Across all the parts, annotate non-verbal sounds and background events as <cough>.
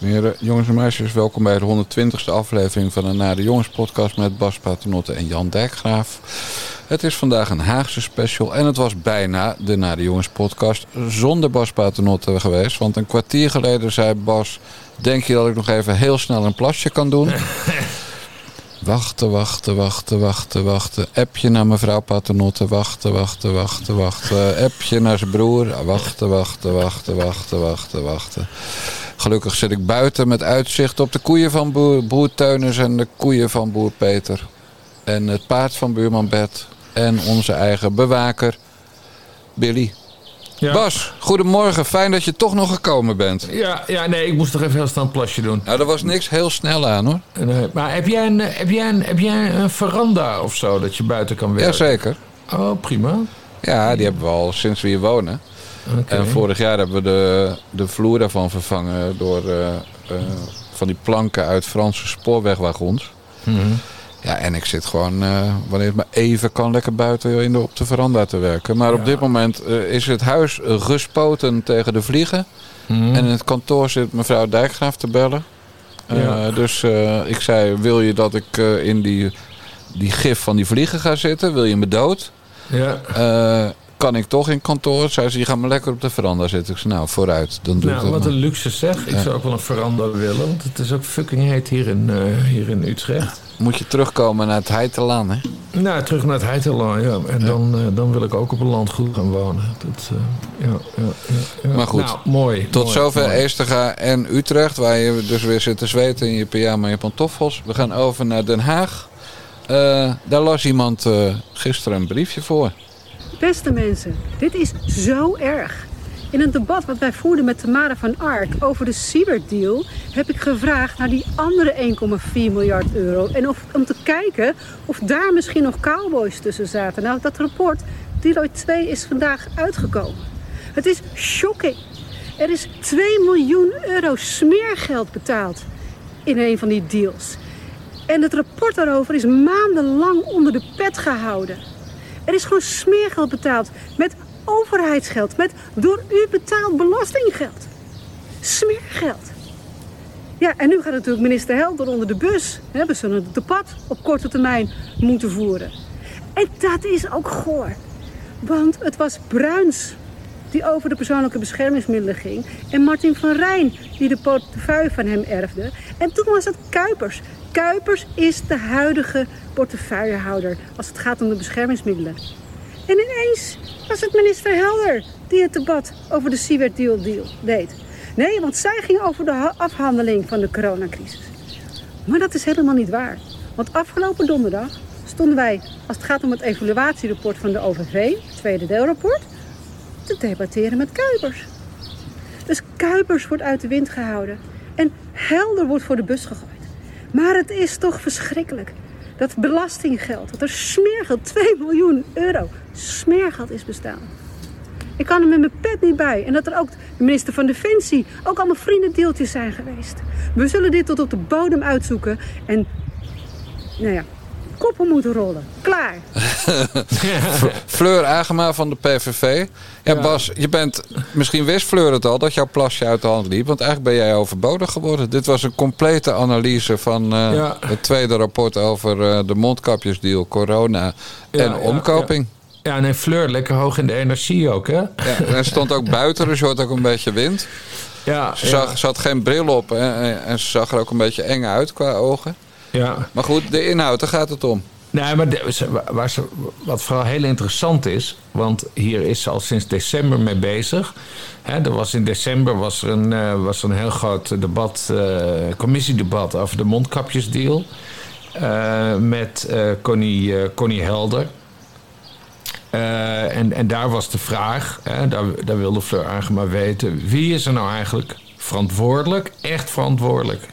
Dames en heren, jongens en meisjes, welkom bij de 120ste aflevering van de Naar de Jongens podcast met Bas Paternotte en Jan Dijkgraaf. Het is vandaag een Haagse special en het was bijna de Naar de Jongens podcast zonder Bas Paternotte geweest. Want een kwartier geleden zei Bas, denk je dat ik nog even heel snel een plasje kan doen? <laughs> Wachten, wachten, wachten, wachten, wachten. Appje naar mevrouw Paternotte. Wachten, wachten, wachten, wachten. Appje naar zijn broer. Wachten, wachten, wachten, wachten, wachten, wachten. Gelukkig zit ik buiten met uitzicht op de koeien van boer, Teunus en de koeien van boer Peter. En het paard van buurman Bert. En onze eigen bewaker, Billy. Ja. Bas, goedemorgen. Fijn dat je toch nog gekomen bent. Ja, ja, nee, ik moest toch even heel snel een plasje doen. Nou, er was niks heel snel aan hoor. Nee, maar heb jij, een, heb, jij een, heb jij een veranda of zo dat je buiten kan werken? Jazeker. Oh, prima. Ja, die hebben we al sinds we hier wonen. En vorig jaar hebben we de, de vloer daarvan vervangen door eh, eh, van die planken uit Franse spoorwegwagons. Mhm. Ja, en ik zit gewoon, eh, wanneer het maar even kan, lekker buiten in de, op de veranda te werken. Maar op dit moment is het huis gespoten tegen de vliegen. Mhm. En in het kantoor zit mevrouw Dijkgraaf te bellen. Ja. Dus ik zei, wil je dat ik in die, die gif van die vliegen ga zitten? Wil je me dood? Ja. Kan ik toch in kantoor? Zei ze, je gaat maar lekker op de veranda zitten. Ik zei, nou, vooruit. Dan doe Nou, wat maar. een luxe zeg. Ik Ja. zou ook wel een veranda willen, want het is ook fucking heet hier in, eh, hier in Utrecht. Moet je terugkomen naar het Heitelaan, hè? Nou, terug naar het Heitelaan, ja. En Dan, eh, dan wil ik ook op een landgoed gaan wonen. Dat, eh, ja, ja, ja, ja. Maar goed, Nou, mooi. Tot mooi, zover mooi. Eestega en Utrecht, waar je dus weer zit te zweten in je pyjama en je pantoffels. We gaan over naar Den Haag. Daar las iemand gisteren een briefje voor. Beste mensen, dit is zo erg. In een debat wat wij voerden met Tamara van Ark over de Siebert-deal... heb ik gevraagd naar die andere 1,4 miljard euro... en of, om te kijken of daar misschien nog cowboys tussen zaten. Nou, dat rapport, Deloitte 2, is vandaag uitgekomen. Het is shocking. Er is 2 miljoen euro smeergeld betaald in een van die deals. En het rapport daarover is maandenlang onder de pet gehouden. Er is gewoon smeergeld betaald met overheidsgeld, met door u betaald belastinggeld. Smeergeld. Ja, en nu gaat natuurlijk minister Helder onder de bus. We zullen het debat op korte termijn moeten voeren. En dat is ook goor. Want het was Bruins die over de persoonlijke beschermingsmiddelen ging. En Martin van Rijn die de portefeuille van hem erfde. En toen was het Kuipers. Kuipers is de huidige portefeuillehouder als het gaat om de beschermingsmiddelen. En ineens was het minister Helder die het debat over de Siewert deal, deal deed. Nee, want zij ging over de ha- afhandeling van de coronacrisis. Maar dat is helemaal niet waar. Want afgelopen donderdag stonden wij, als het gaat om het evaluatierapport van de OVV, tweede deelrapport, te debatteren met Kuipers. Dus Kuipers wordt uit de wind gehouden en Helder wordt voor de bus gegooid. Maar het is toch verschrikkelijk dat belastinggeld, dat er smeergeld, 2 miljoen euro, smeergeld is bestaan. Ik kan er met mijn pet niet bij. En dat er ook de minister van Defensie ook allemaal vriendendeeltjes zijn geweest. We zullen dit tot op de bodem uitzoeken. En, nou ja, koppen moeten rollen. Klaar. <laughs> Fleur Agema van de PVV. Ja, Ja. Bas, je bent, misschien wist Fleur het al dat jouw plasje uit de hand liep. Want eigenlijk ben jij overbodig geworden. Dit was een complete analyse van eh, Ja. het tweede rapport over eh, de mondkapjesdeal, corona Ja, en ja, omkoping. Ja, nee, Fleur, lekker hoog in de energie ook, hè? Ja, en er stond ook buiten, dus je hoort ook een beetje wind. Ja, Ze, zag, ze had geen bril op hè, en, en ze zag er ook een beetje eng uit qua ogen. Ja. Maar goed, de inhoud, daar gaat het om. Nee, maar de- ze- waar ze, wat vooral heel interessant is, want hier is ze al sinds december mee bezig. Hè, er was in december was er een, eh, was een heel groot debat, eh, commissiedebat over de mondkapjesdeal. eh, met Connie, Connie Helder. En, en daar was de vraag, hè, daar, daar wilde Fleur Agema weten... wie is er nou eigenlijk verantwoordelijk, echt verantwoordelijk...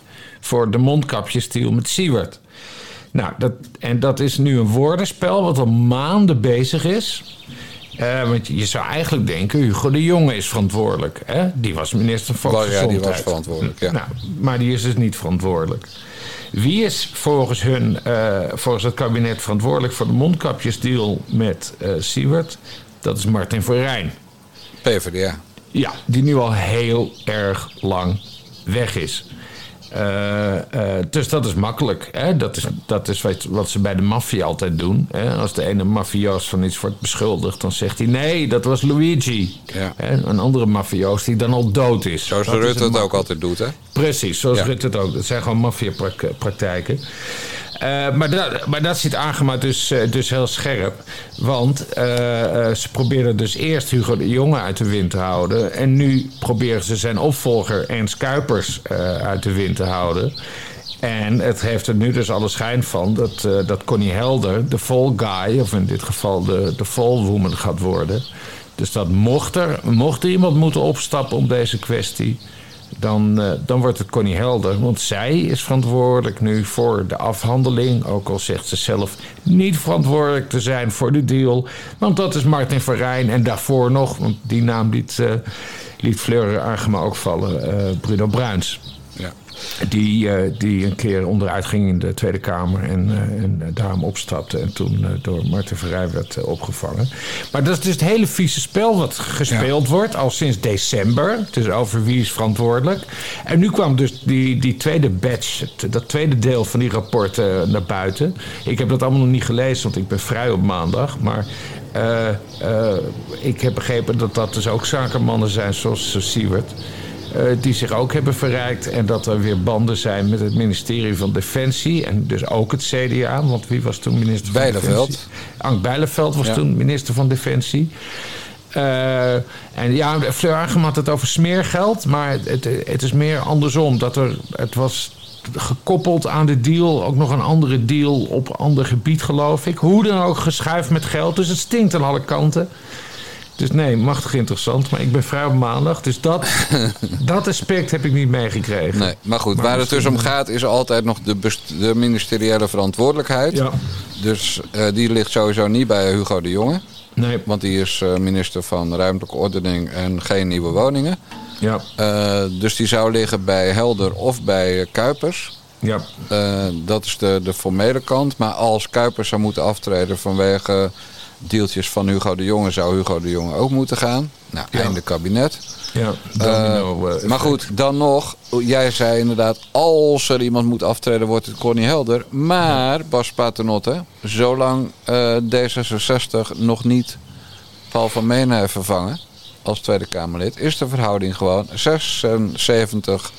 voor de mondkapjesdeal met Siewert? Nou, dat, en dat is nu een woordenspel wat al maanden bezig is. Eh, want je zou eigenlijk denken, Hugo de Jonge is verantwoordelijk. Hè? Die was minister van Wel, ja, die was verantwoordelijk, ja. Nou, maar die is dus niet verantwoordelijk. Wie is volgens, hun, eh, volgens het kabinet verantwoordelijk voor de mondkapjesdeal met eh Siewert? Dat is Martin van Rijn. PvdA. Ja, die nu al heel erg lang weg is. Uh, uh, dus dat is makkelijk. Hè? Dat is, dat is wat, wat ze bij de maffia altijd doen. Hè? Als de ene mafioos van iets wordt beschuldigd, dan zegt hij: nee, dat was Luigi. Ja. Hè? Een andere mafioos die dan al dood is. Zoals Dat is Rutte het ook altijd doet, hè? Precies, zoals Ja. Rutte het ook. Dat zijn gewoon maffiapraktijken. Eh maar, dat, maar dat zit Agema dus, eh, dus heel scherp. Want eh, eh, ze probeerden dus eerst Hugo de Jonge uit de wind te houden. En nu proberen ze zijn opvolger Ernst Kuipers eh, uit de wind te houden. En het heeft er nu dus alle schijn van dat, eh, dat Connie Helder de fall guy, of in dit geval de, de fall woman gaat worden. Dus dat mocht er, mocht er iemand moeten opstappen om deze kwestie, dan, eh, dan wordt het Connie Helder. Want zij is verantwoordelijk nu voor de afhandeling. Ook al zegt ze zelf niet verantwoordelijk te zijn voor de deal. Want dat is Martin van Rijn. En daarvoor nog, want die naam liet, eh liet Fleur Agema ook vallen, Bruno Bruins. Die, eh, die een keer onderuit ging in de Tweede Kamer en, eh, en daarom opstapte. En toen eh, door Martin Verrij werd opgevangen. Maar dat is dus het hele vieze spel wat gespeeld wordt al sinds december. Dus over wie is verantwoordelijk. En nu kwam dus die, die tweede batch, dat tweede deel van die rapporten naar buiten. Ik heb dat allemaal nog niet gelezen, want ik ben vrij op maandag. Maar ik heb begrepen dat dat dus ook zakenmannen zijn zoals Siewert. Eh, die zich ook hebben verrijkt. En dat er weer banden zijn met het ministerie van Defensie. En dus ook het CDA. Want wie was toen minister van Bijleveld. Defensie? Ank Bijleveld was Ja. toen minister van Defensie. Eh, en ja, Fleur Agema had het over smeergeld. Maar het, het, het is meer andersom. Dat er, het was gekoppeld aan de deal. Ook nog een andere deal op ander gebied, geloof ik. Hoe dan ook, geschuift met geld. Dus het stinkt aan alle kanten. Dus nee, machtig interessant. Maar ik ben vrij op maandag. Dus dat, <laughs> dat aspect heb ik niet meegekregen. Nee, maar goed, Maar waar het dus om misschien- gaat is altijd nog de, ministeriële verantwoordelijkheid. Ja. Dus eh, die ligt sowieso niet bij Hugo de Jonge. Nee, Want die is eh, minister van Ruimtelijke Ordening en geen nieuwe woningen. ja, Eh, dus die zou liggen bij Helder of bij eh, Kuipers. ja. Eh, dat is de, de formele kant. Maar als Kuipers zou moeten aftreden vanwege deeltjes van Hugo de Jonge... zou Hugo de Jonge ook moeten gaan. Nou, Ja. einde kabinet. ja. Domino, eh, maar goed, dan nog. Jij zei inderdaad, als er iemand moet aftreden, wordt het Connie Helder. Maar, Bas Paternotte, zolang eh, D66 nog niet Paul van Menen heeft vervangen als Tweede Kamerlid, is de verhouding gewoon 76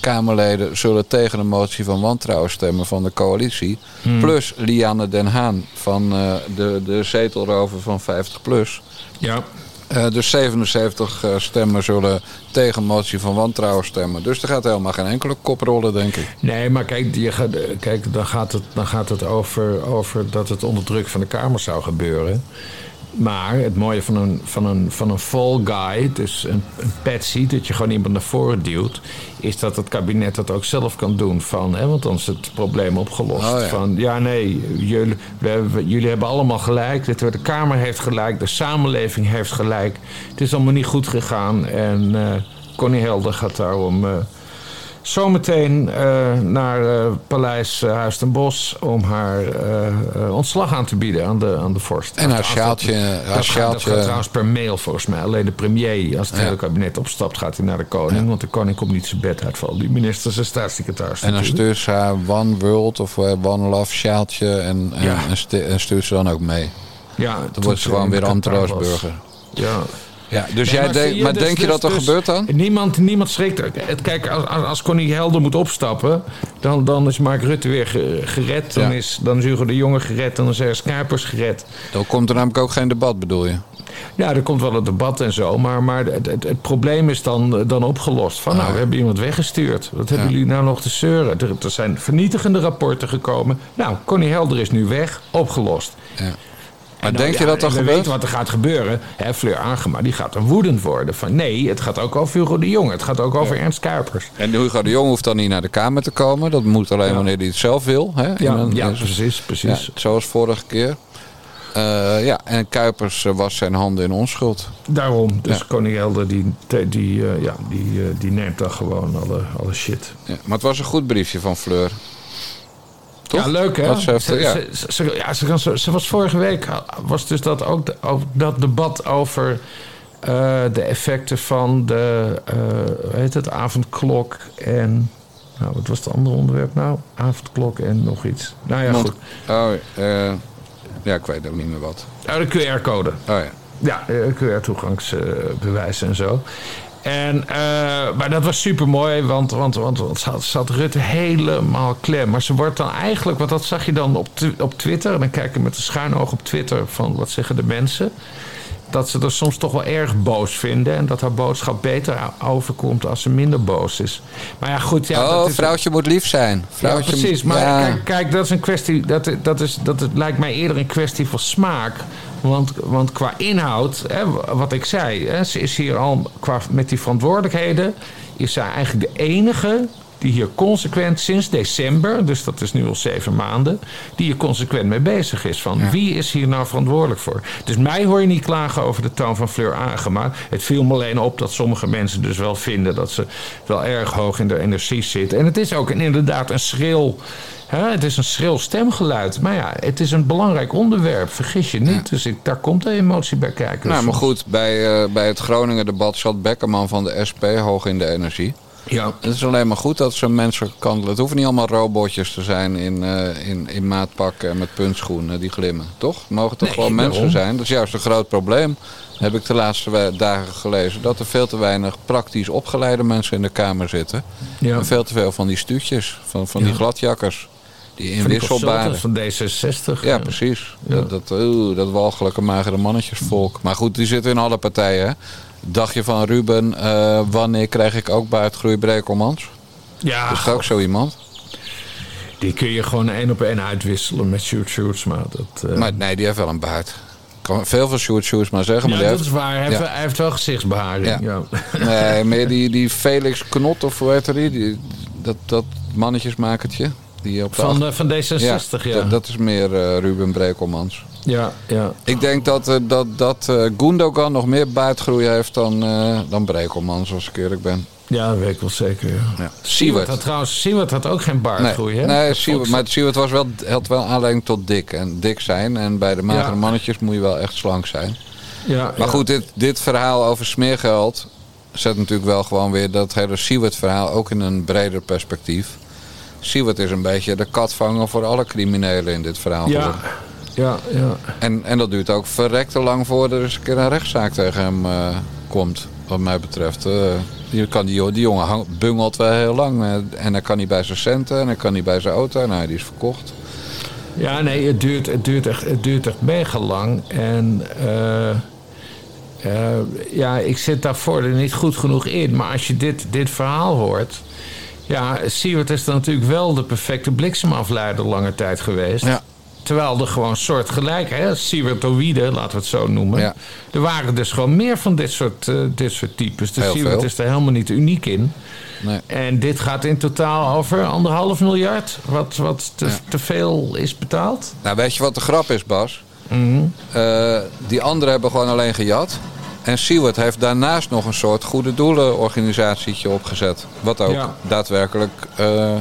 Kamerleden zullen tegen de motie van wantrouwen stemmen van de coalitie. Plus Lianne Den Haan van eh, de, de zetelrover van 50PLUS. Ja, Eh, dus 77 eh, stemmen zullen tegen motie van wantrouwen stemmen. Dus er gaat helemaal geen enkele kop rollen, denk ik. Nee, maar kijk, je gaat, kijk dan gaat het, dan gaat het over, over dat het onder druk van de Kamer zou gebeuren. Maar het mooie van een, van een, van een fall guy, dus een, een patsy, dat je gewoon iemand naar voren duwt, is dat het kabinet dat ook zelf kan doen. Van, hè, want dan is het probleem opgelost. Oh ja. Van ja, nee, jullie, we, hebben- jullie hebben allemaal gelijk. De Tweede Kamer heeft gelijk, de samenleving heeft gelijk. Het is allemaal niet goed gegaan. En eh Connie Helder gaat daarom. eh, zometeen eh, naar eh, Paleis eh, Huis ten Bosch om haar ontslag aan te bieden aan de, aan de vorst. En haar sjaaltje- dat- haar dat, gaat, trouwens per mail volgens mij. Alleen de premier, als het Ja. hele kabinet opstapt, gaat hij naar de koning. Want de koning komt niet zijn bed uitvallen. Die ministers en staatssecretaris. En dan stuurt ze haar One World of One Love sjaaltje en, en, Ja. en, stu- en stuurt ze dan ook mee. ja, Dan wordt ze gewoon weer Antroosburger. Ja. Ja, dus Nee, jij maar zie denkt, je, maar dus- denk je dus- dat er dus gebeurt dan? Niemand, niemand schrikt er. Het, kijk, als, als Connie Helder moet opstappen, dan, dan is Mark Rutte weer ge- gered. Dan, Ja. is, dan is Hugo de Jonge gered. Dan is Kuipers gered. Dan komt er namelijk ook geen debat, bedoel je? Ja, er komt wel een debat en zo. Maar, maar het, het, het probleem is dan, dan opgelost. Van, nou, we hebben iemand weggestuurd. Wat hebben Ja. jullie nou nog te zeuren? Er, er zijn vernietigende rapporten gekomen. Nou, Connie Helder is nu weg. Opgelost. Ja. Maar En dan, denk je dat dat we gebeurt? weten wat er gaat gebeuren. Hè, Fleur Agema die gaat dan woedend worden. Van nee, het gaat ook over Hugo de Jonge. Het gaat ook over Ernst Kuipers. En Hugo de Jong hoeft dan niet naar de Kamer te komen. Dat moet alleen wanneer hij het zelf wil. Hè? Ja, ja precies, precies. zoals vorige keer. Eh, ja, en Kuipers eh, was zijn handen in onschuld. Daarom. Dus Ja. Koning Helder die, die, eh, ja, die, die neemt dan gewoon alle, alle shit. Ja, maar het was een goed briefje van Fleur. Toch? Ja, leuk hè? Wat ze heeft, ze, ja. ze, ze, ja, ze, kan zo- ze was vorige week, was dus dat ook de- dat debat over eh, de effecten van de, eh, hoe heet het, avondklok en... Nou, wat was het andere onderwerp nou? Avondklok en nog iets. Nou ja, Mond- goed. Oh, eh, ja, ik weet ook niet meer wat. Oh, de QR-code. Oh ja. Ja, QR-toegangsbewijs en zo. En, eh, maar dat was super mooi, want, want, want, zat, zat Rutte helemaal klem. Maar ze wordt dan eigenlijk, want dat zag je dan op, op Twitter. En dan kijk ik met een schuin oog op Twitter van wat zeggen de mensen. Dat ze er soms toch wel erg boos vinden. En dat haar boodschap beter overkomt als ze minder boos is. Maar ja, goed. Ja, oh, dat is, vrouwtje moet lief zijn. Vrouwtje ja, precies. Maar ja. kijk, kijk, dat is een kwestie. Dat, dat, is, dat het lijkt mij eerder een kwestie van smaak. Want, want qua inhoud, hè, wat ik zei, hè, ze is hier al qua, met die verantwoordelijkheden. Is zij eigenlijk de enige die hier consequent sinds december, dus dat is nu al zeven maanden, die hier consequent mee bezig is. Van wie is hier nou verantwoordelijk voor? Dus mij hoor je niet klagen over de toon van Fleur Agema. Het viel me alleen op dat sommige mensen dus wel vinden dat ze wel erg hoog in de energie zit. En het is ook een, inderdaad een schril. Hè, het is een schril stemgeluid. Maar ja, het is een belangrijk onderwerp. Vergis je niet. Dus ik, daar komt de emotie bij kijken. Nou, maar goed, bij, eh, bij het Groningen-debat zat Beckerman van de SP hoog in de energie. Ja. Het is alleen maar goed dat zo'n mensen kandelen. Het hoeven niet allemaal robotjes te zijn in, eh, in, in maatpakken en met puntschoenen die glimmen. Toch? Het mogen toch Nee, gewoon mensen zijn. Dat is juist een groot probleem. Heb ik de laatste dagen gelezen. Dat er veel te weinig praktisch opgeleide mensen in de Kamer zitten. Ja. En veel te veel van die stuutjes. Van, van die Ja. gladjakkers. Die inwisselbare. van D66. Ja, precies. Dat, dat, dat walgelijke magere mannetjesvolk. Maar goed, die zitten in alle partijen. hè. Dacht je van Ruben, eh, wanneer krijg ik ook buitengroei Brekelmans? Ja, Is er ook zo iemand? die kun je gewoon één op één uitwisselen met Shoot Shoots. Maar dat, eh, Maar nee, die heeft wel een baard. Ik kan veel van Sjoerd Sjoerds maar zeggen. ja, Maar die dat is waar. Hij heeft, Ja. hij heeft wel gezichtsbeharing. Ja. Ja. <laughs> Nee, meer die, die Felix Knot of hoe heet er die? die dat, dat mannetjesmakertje. Die op Van, van D66, ja. Dat, dat is meer eh, Ruben Brekelmans. Ja, ja. Ik denk dat, eh, dat, dat eh, Gundogan nog meer baardgroei heeft dan, eh dan Brekelmans, als ik eerlijk ben. Ja, dat weet ik wel zeker. Ja. Ja. Siewert had trouwens, Siewert had ook geen baardgroei, nee, hè? nee Siewert, maar Siewert was wel, had wel aanleiding tot dik. En dik zijn. En bij de magere Ja. mannetjes moet je wel echt slank zijn. ja, Maar ja. goed, dit, dit verhaal over smeergeld zet natuurlijk wel gewoon weer dat hele Siewert-verhaal ook in een breder perspectief. Siewert is een beetje de katvanger voor alle criminelen in dit verhaal. Ja, geworden. Ja, ja. En, en dat duurt ook verrekte lang voor er eens een keer een rechtszaak tegen hem eh, komt, wat mij betreft. Eh, die, kan die, die jongen hang- bungelt wel heel lang. en hij kan niet bij zijn centen en hij kan niet bij zijn auto. Nou, die is verkocht. Ja, nee, het duurt, het duurt, echt, het duurt echt mega lang. En eh, ja, ik zit daarvoor er niet goed genoeg in. Maar als je dit, dit verhaal hoort... Ja, Siewert is dan natuurlijk wel de perfecte bliksemafleider lange tijd geweest. Ja. Terwijl er gewoon soortgelijk, hè, Siewertoïde, laten we het zo noemen. Ja. Er waren dus gewoon meer van dit soort, eh, dit soort types. Dus Siewert veel. is er helemaal niet uniek in. Nee. En dit gaat in totaal over anderhalf miljard, wat, wat te, Ja. te veel is betaald. Nou, weet je wat de grap is, Bas? Mhm. Eh, die anderen hebben gewoon alleen gejat. En Siewert heeft daarnaast nog een soort goede doelenorganisatietje opgezet. Wat ook Ja. daadwerkelijk eh,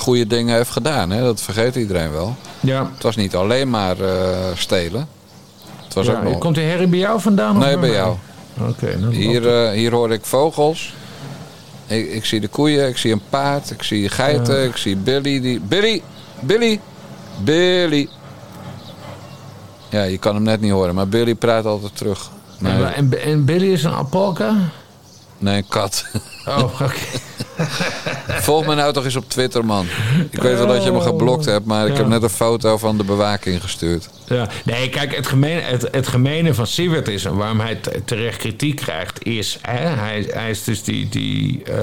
goede dingen heeft gedaan. Hè? Dat vergeet iedereen wel. Ja. Het was niet alleen maar eh, stelen. Het was ook nog... Komt die herrie bij jou vandaan? of Nee, bij mij? jou. Oké. dan Hier, eh, hier hoor ik vogels. Ik, ik zie de koeien, ik zie een paard, ik zie geiten, Ja. ik zie Billy. Die... Billy! Billy! Billy! Ja, je kan hem net niet horen, maar Billy praat altijd terug. Nee, En, en, en Billy is een alpaca? Nee een kat. Oh, oké. <laughs> Volg me nou toch eens op Twitter, man. Ik weet wel dat je me geblokt hebt, maar ik Ja. heb net een foto van de bewaking gestuurd. Ja. Nee, kijk, het gemene, het, het gemene van Siewert is, en waarom hij te- terecht kritiek krijgt, is, hè, hij, hij is dus die, die, eh,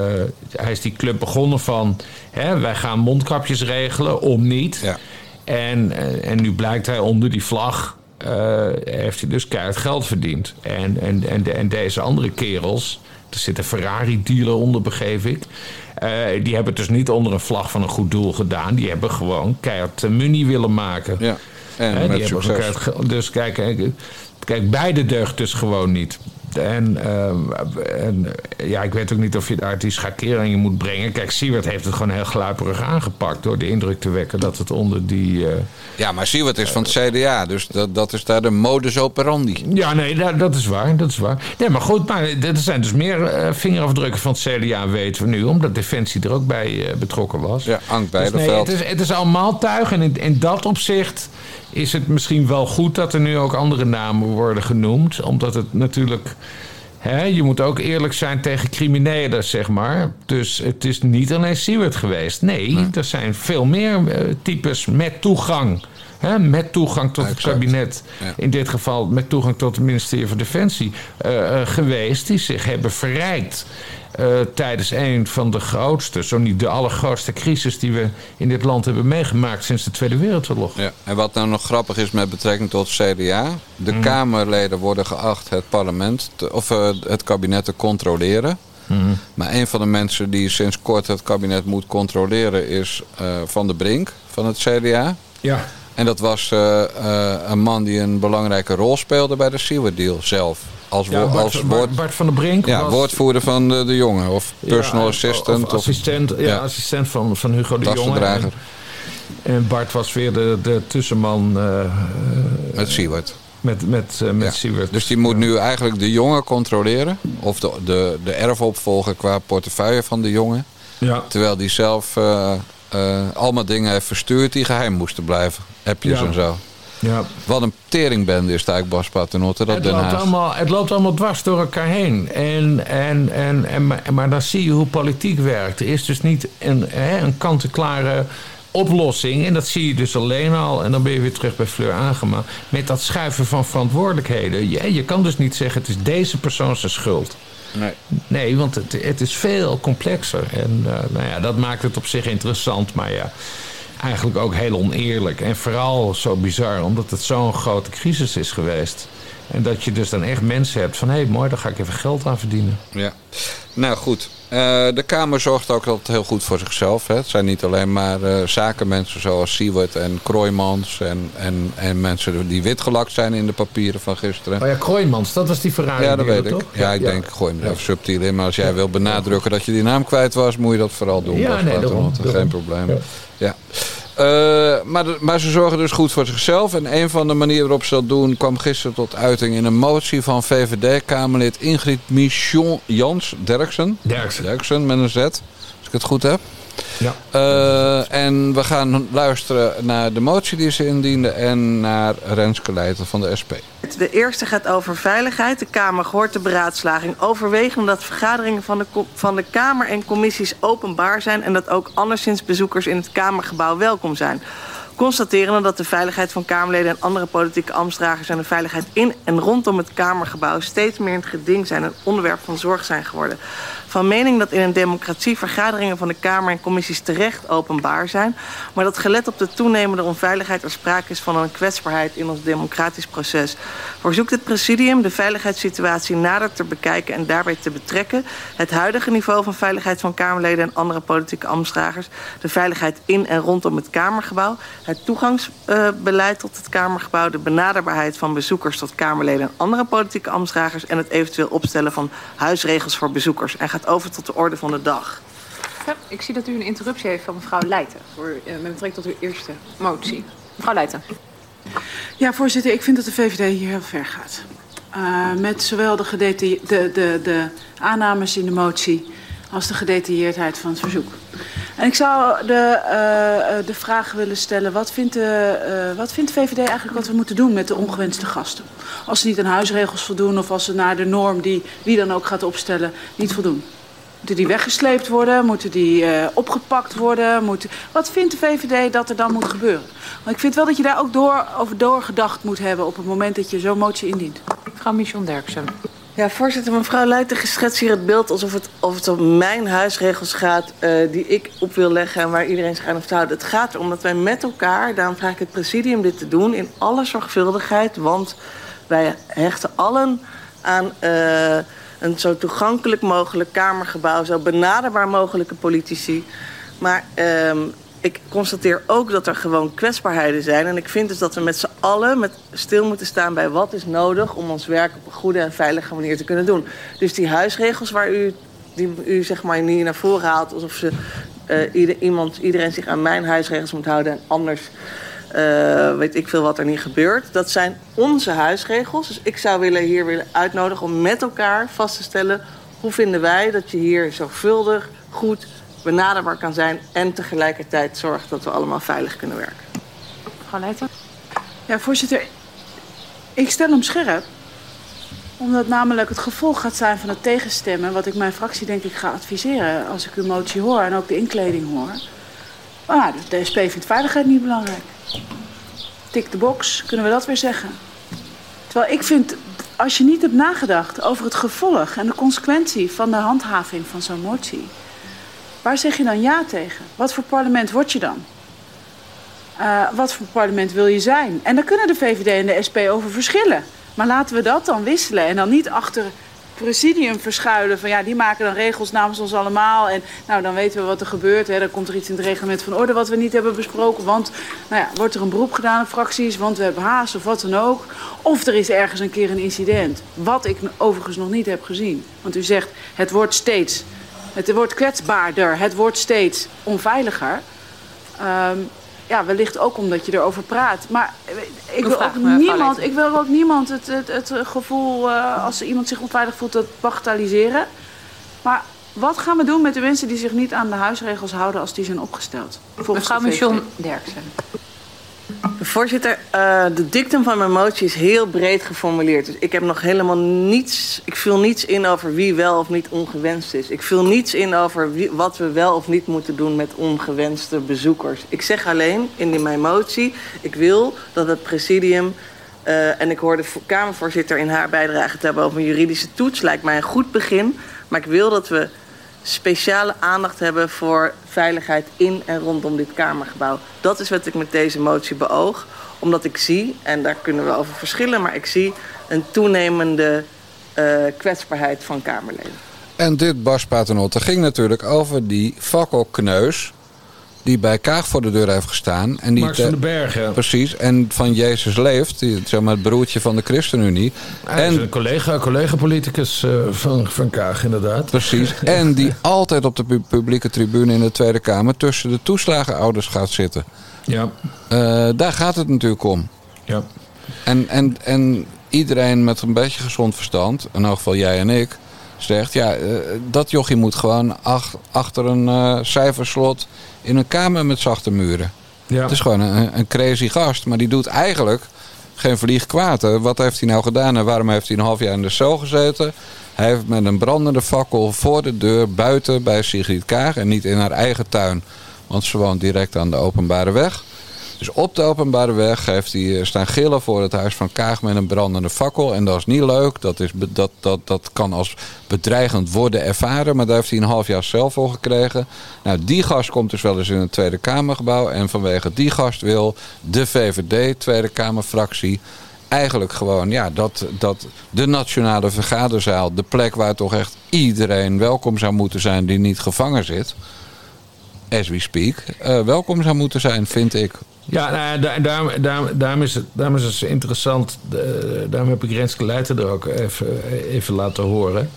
hij is die club begonnen van, hè, wij gaan mondkapjes regelen, om niet. Ja. En, eh, en nu blijkt hij onder die vlag, eh, heeft hij dus keihard geld verdiend. En, en, en deze andere kerels, er zit een Ferrari-dealer onder, begeef ik. eh, die hebben het dus niet onder een vlag van een goed doel gedaan. Die hebben gewoon keihard eh, money willen maken. Ja. En Hè, met succes. dus kijk, kijk, beide deugt dus gewoon niet. En, uh, en, ja, ik weet ook niet of je daar die schakeringen moet brengen. Kijk, Siewert heeft het gewoon heel gluiperig aangepakt door de indruk te wekken dat het onder die. Uh, ja, maar Siewert is van het CDA, dus dat, dat is daar de modus operandi. Ja, nee, dat, dat is waar. Dat is waar. Nee, maar goed, maar er zijn dus meer uh, vingerafdrukken van het CDA, weten we nu, omdat Defensie er ook bij betrokken was. Ja, Ank dus nee, het, is, het is allemaal tuig en in, in dat opzicht is het misschien wel goed dat er nu ook andere namen worden genoemd. Omdat het natuurlijk. Hè, je moet ook eerlijk zijn tegen criminelen, zeg maar. Dus het is niet alleen Siewert geweest. Nee, er zijn veel meer uh, types met toegang. Hè, met toegang tot het kabinet. In dit geval met toegang tot het ministerie van Defensie. Uh, uh, geweest die zich hebben verrijkt. Uh, tijdens een van de grootste, zo niet de allergrootste crisis die we in dit land hebben meegemaakt sinds de Tweede Wereldoorlog. Ja. En wat nou nog grappig is met betrekking tot CDA, de mm. Kamerleden worden geacht het parlement te, of uh, het kabinet te controleren. Mm. Maar een van de mensen die sinds kort het kabinet moet controleren is uh, Van de Brink van het CDA. Ja. En dat was een man die een belangrijke rol speelde bij de Seaward deal zelf als, ja, Bart, als woord, Bart van der Brink. Ja, was, woordvoerder van de, de jongen. Of personal assistant. Of assistent, of, ja, assistent van, van Hugo de Jonge. En, en Bart was weer de, de tussenman. Uh, met Siewert. Met, met, uh, met Siewert. Dus die moet nu eigenlijk de jongen controleren. Of de, de, de erfopvolger qua portefeuille van de jongen. Ja. Terwijl die zelf uh, allemaal dingen heeft verstuurd die geheim moesten blijven. Appjes en zo. Ja. Wat een teringbende is eigenlijk Bas Paternotte, dat het Den loopt, allemaal, het loopt allemaal dwars door elkaar heen. En, en, en, en, maar dan zie je hoe politiek werkt. Er is dus niet een, hè, een kant-en-klare oplossing. En dat zie je dus alleen al. En dan ben je weer terug bij Fleur Agema. Met dat schuiven van verantwoordelijkheden. Je, je kan dus niet zeggen het is deze persoon zijn schuld. Nee. Nee, want het, het is veel complexer. En uh, nou ja, dat maakt het op zich interessant. Maar ja, eigenlijk ook heel oneerlijk. En vooral zo bizar, omdat het zo'n grote crisis is geweest. En dat je dus dan echt mensen hebt van... hé, hey, mooi, daar ga ik even geld aan verdienen. Ja, nou goed. Uh, de Kamer zorgt ook altijd heel goed voor zichzelf. Hè. Het zijn niet alleen maar uh, zakenmensen zoals Siewert en Kroijmans... En, en, en mensen die witgelakt zijn in de papieren van gisteren. Oh ja, Kroijmans, dat was die verrader. Ja, dat weet ik. Toch? Ja, ik ja. denk, gooi hem er even subtiel in. Maar als jij wil benadrukken dat je die naam kwijt was... moet je dat vooral doen. Ja, nee, daarom, Geen probleem. ja. Uh, maar, maar, ze zorgen dus goed voor zichzelf. En een van de manieren waarop ze dat doen kwam gisteren tot uiting in een motie van VVD-Kamerlid Ingrid Michon Jans Derksen. Derksen. Derksen met een Z, als ik het goed heb. Ja. Uh, en we gaan luisteren naar de motie die ze indiende en naar Renske Leijten van de SP. De eerste gaat over veiligheid. De Kamer gehoord de beraadslaging. Overwegen dat vergaderingen van de, van de Kamer en commissies openbaar zijn... en dat ook anderszins bezoekers in het Kamergebouw welkom zijn constateren dat de veiligheid van Kamerleden en andere politieke ambtsdragers en de veiligheid in en rondom het Kamergebouw steeds meer in het geding zijn en onderwerp van zorg zijn geworden van mening dat in een democratie vergaderingen van de Kamer en commissies terecht openbaar zijn, maar dat gelet op de toenemende onveiligheid er sprake is van een kwetsbaarheid in ons democratisch proces. Verzoekt het presidium de veiligheidssituatie nader te bekijken en daarbij te betrekken, het huidige niveau van veiligheid van Kamerleden en andere politieke ambtsdragers, de veiligheid in en rondom het Kamergebouw, het toegangsbeleid tot het Kamergebouw, de benaderbaarheid van bezoekers tot Kamerleden en andere politieke ambtsdragers en het eventueel opstellen van huisregels voor bezoekers. En over tot de orde van de dag. Ja, ik zie dat u een interruptie heeft van mevrouw Leijten... Voor, uh, met betrekking tot uw eerste motie. Mevrouw Leijten. Ja, voorzitter, ik vind dat de VVD hier heel ver gaat. Uh, met zowel de, de, de, de aannames in de motie als de gedetailleerdheid van het verzoek. En ik zou de, uh, de vraag willen stellen, wat vindt, de, uh, wat vindt de VVD eigenlijk wat we moeten doen met de ongewenste gasten? Als ze niet aan huisregels voldoen of als ze naar de norm die wie dan ook gaat opstellen niet voldoen. Moeten die weggesleept worden? Moeten die opgepakt worden? Moeten... Wat vindt de VVD dat er dan moet gebeuren? Want ik vind wel dat je daar ook door, over doorgedacht moet hebben op het moment dat je zo'n motie indient. Mevrouw Michon Derksen. Ja, voorzitter, mevrouw Leijten geschetst hier het beeld alsof het, of het om mijn huisregels gaat uh, die ik op wil leggen en waar iedereen zich aan hoeft te houden. Het gaat erom dat wij met elkaar, daarom vraag ik het presidium dit te doen, in alle zorgvuldigheid, want wij hechten allen aan uh, een zo toegankelijk mogelijk kamergebouw, zo benaderbaar mogelijke politici. Maar um, ik constateer ook dat er gewoon kwetsbaarheden zijn. En ik vind dus dat we met z'n allen met stil moeten staan bij wat is nodig om ons werk op een goede en veilige manier te kunnen doen. Dus die huisregels waar u, die u zeg maar niet naar voren haalt, alsof ze, uh, ieder, iemand, iedereen zich aan mijn huisregels moet houden en anders uh, weet ik veel wat er niet gebeurt. Dat zijn onze huisregels. Dus ik zou willen, hier willen uitnodigen om met elkaar vast te stellen hoe vinden wij dat je hier zorgvuldig, goed benaderbaar kan zijn en tegelijkertijd zorgt dat we allemaal veilig kunnen werken. Mevrouw Leijten? Ja, voorzitter. Ik stel hem scherp. Omdat namelijk het gevolg gaat zijn van het tegenstemmen... wat ik mijn fractie denk ik ga adviseren als ik uw motie hoor... en ook de inkleding hoor. Maar de SP vindt veiligheid niet belangrijk. Tik de box, kunnen we dat weer zeggen. Terwijl ik vind, als je niet hebt nagedacht over het gevolg... en de consequentie van de handhaving van zo'n motie... Waar zeg je dan ja tegen? Wat voor parlement word je dan? Uh, wat voor parlement wil je zijn? En daar kunnen de VVD en de SP over verschillen. Maar laten we dat dan wisselen en dan niet achter presidium verschuilen. Van ja, die maken dan regels namens ons allemaal. En nou, dan weten we wat er gebeurt. Hè. Dan komt er iets in het reglement van orde wat we niet hebben besproken. Want, nou ja, wordt er een beroep gedaan op fracties, want we hebben haast of wat dan ook. Of er is ergens een keer een incident. Wat ik overigens nog niet heb gezien. Want u zegt, het wordt steeds het wordt kwetsbaarder, het wordt steeds onveiliger. Um, ja, wellicht ook omdat je erover praat. Maar ik wil, ook niemand, ik wil ook niemand het, het, het gevoel, uh, als iemand zich onveilig voelt, dat bagatelliseren. Maar wat gaan we doen met de mensen die zich niet aan de huisregels houden als die zijn opgesteld? Mevrouw Michon Derksen. Voorzitter, uh, de dictum van mijn motie is heel breed geformuleerd. Dus ik heb nog helemaal niets. Ik vul niets in over wie wel of niet ongewenst is. Ik vul niets in over wat we wel of niet moeten doen met ongewenste bezoekers. Ik zeg alleen in mijn motie: ik wil dat het presidium. Uh, en ik hoor de Kamervoorzitter in haar bijdrage te hebben over een juridische toets. Lijkt mij een goed begin. Maar ik wil dat we speciale aandacht hebben voor veiligheid in en rondom dit Kamergebouw. Dat is wat ik met deze motie beoog. Omdat ik zie, en daar kunnen we over verschillen, maar ik zie een toenemende uh, kwetsbaarheid van Kamerleden. En dit Bas Paternotte ging natuurlijk over die fakkelkneus die bij Kaag voor de deur heeft gestaan. En die Max van den Berg, Precies, en van Jezus leeft, die, zeg maar, het broertje van de ChristenUnie. Hij en, is een collega, collega-politicus uh, van, van Kaag, inderdaad. Precies, <laughs> en die altijd op de publieke tribune in de Tweede Kamer tussen de toeslagenouders gaat zitten. Ja. Uh, daar gaat het natuurlijk om. Ja. En, en, en iedereen met een beetje gezond verstand, in elk geval jij en ik zegt... ja, uh, dat jochie moet gewoon ach, achter een uh, cijferslot in een kamer met zachte muren. Ja. Het is gewoon een, een crazy gast, maar die doet eigenlijk geen vlieg kwaad. Wat heeft hij nou gedaan en waarom heeft hij een half jaar in de cel gezeten? Hij heeft met een brandende fakkel voor de deur buiten bij Sigrid Kaag... en niet in haar eigen tuin, want ze woont direct aan de openbare weg... Dus op de openbare weg heeft hij eh, staan gillen voor het huis van Kaag met een brandende fakkel. En dat is niet leuk. Dat, is, dat, dat, dat kan als bedreigend worden ervaren. Maar daar heeft hij een half jaar zelf voor gekregen. Nou, die gast komt dus wel eens in het Tweede Kamergebouw. En vanwege die gast wil de VVD, Tweede Kamerfractie eigenlijk gewoon ja, dat, dat de nationale vergaderzaal, de plek waar toch echt iedereen welkom zou moeten zijn die niet gevangen zit, as we speak, uh, welkom zou moeten zijn, vind ik. Ja, nou, daar, daar, daar, daarom, is het, is het interessant. daarom heb ik Renske Leijten er ook even, even laten horen.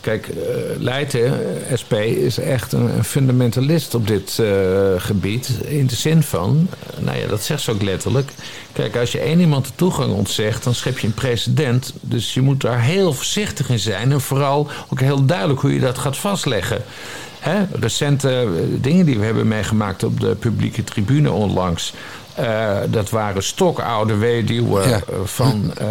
Kijk, uh, Leijten, SP, is echt een, fundamentalist op dit uh, gebied. In de zin van, nou ja, dat zegt ze ook letterlijk. Kijk, als je één iemand de toegang ontzegt, dan schep je een precedent. Dus je moet daar heel voorzichtig in zijn. En vooral ook heel duidelijk hoe je dat gaat vastleggen. Hè, recente eh, dingen die we hebben meegemaakt op de publieke tribune onlangs. Uh, dat waren stokoude weduwen ja. van, uh,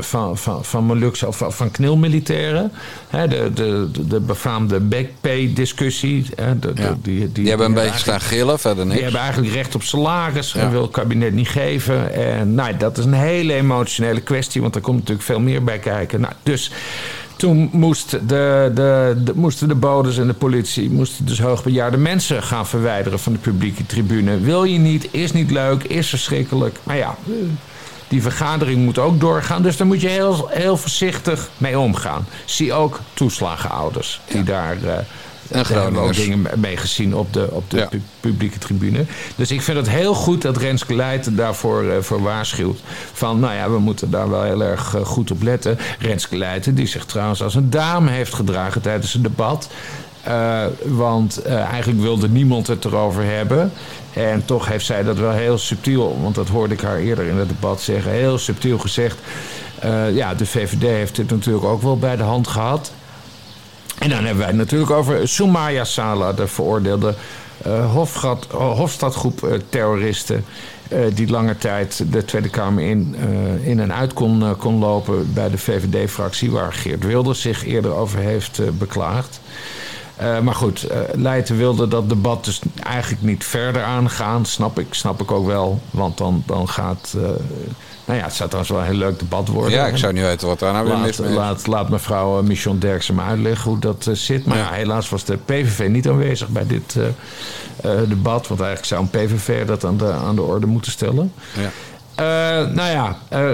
van, van, van Molukse of van knilmilitairen. Hè, de, de, de befaamde backpay-discussie. Ja. Die, die, die, hebben een beetje staan gillen, verder niks. Die hebben eigenlijk recht op salaris. Ja. wil het kabinet niet geven. En nou, dat is een hele emotionele kwestie, want er komt natuurlijk veel meer bij kijken. Nou, dus toen moest de, de, de, moesten de bodes en de politie moesten dus hoogbejaarde mensen gaan verwijderen van de publieke tribune. Wil je niet, is niet leuk, is verschrikkelijk. Maar ja, die vergadering moet ook doorgaan. Dus daar moet je heel, heel voorzichtig mee omgaan. Zie ook toeslagenouders die daar uh, En Daar hebben we ook dingen mee gezien op de, op de Ja. publieke tribune. Dus ik vind het heel goed dat Renske Leijten daarvoor eh, voor waarschuwt. Van, nou ja, we moeten daar wel heel erg eh, goed op letten. Renske Leijten, die zich trouwens als een dame heeft gedragen tijdens het debat. Eh, want eigenlijk wilde niemand het erover hebben. En toch heeft zij dat wel heel subtiel, want dat hoorde ik haar eerder in het debat zeggen, heel subtiel gezegd. Ja, de VVD heeft dit natuurlijk ook wel bij de hand gehad. En dan hebben wij het natuurlijk over Soumaya Sala, de veroordeelde Hofgat, Hofstadgroep eh, terroristen. die lange tijd de Tweede Kamer in, in en uit kon, kon lopen bij de VVD-fractie, waar Geert Wilders zich eerder over heeft beklaagd. Eh, maar goed, eh Leijten wilde dat debat dus eigenlijk niet verder aangaan. Snap ik, snap ik ook wel. Want dan, dan gaat. eh, nou ja, het zou trouwens wel een heel leuk debat worden. Ja, ik zou niet weten wat daar nou weer mis mee is. laat, laat mevrouw Michon Derksen me uitleggen hoe dat zit. Maar Ja. ja, helaas was de PVV niet aanwezig bij dit debat. Want eigenlijk zou een PVV dat aan de, aan de orde moeten stellen. Ja. Eh, nou ja, eh,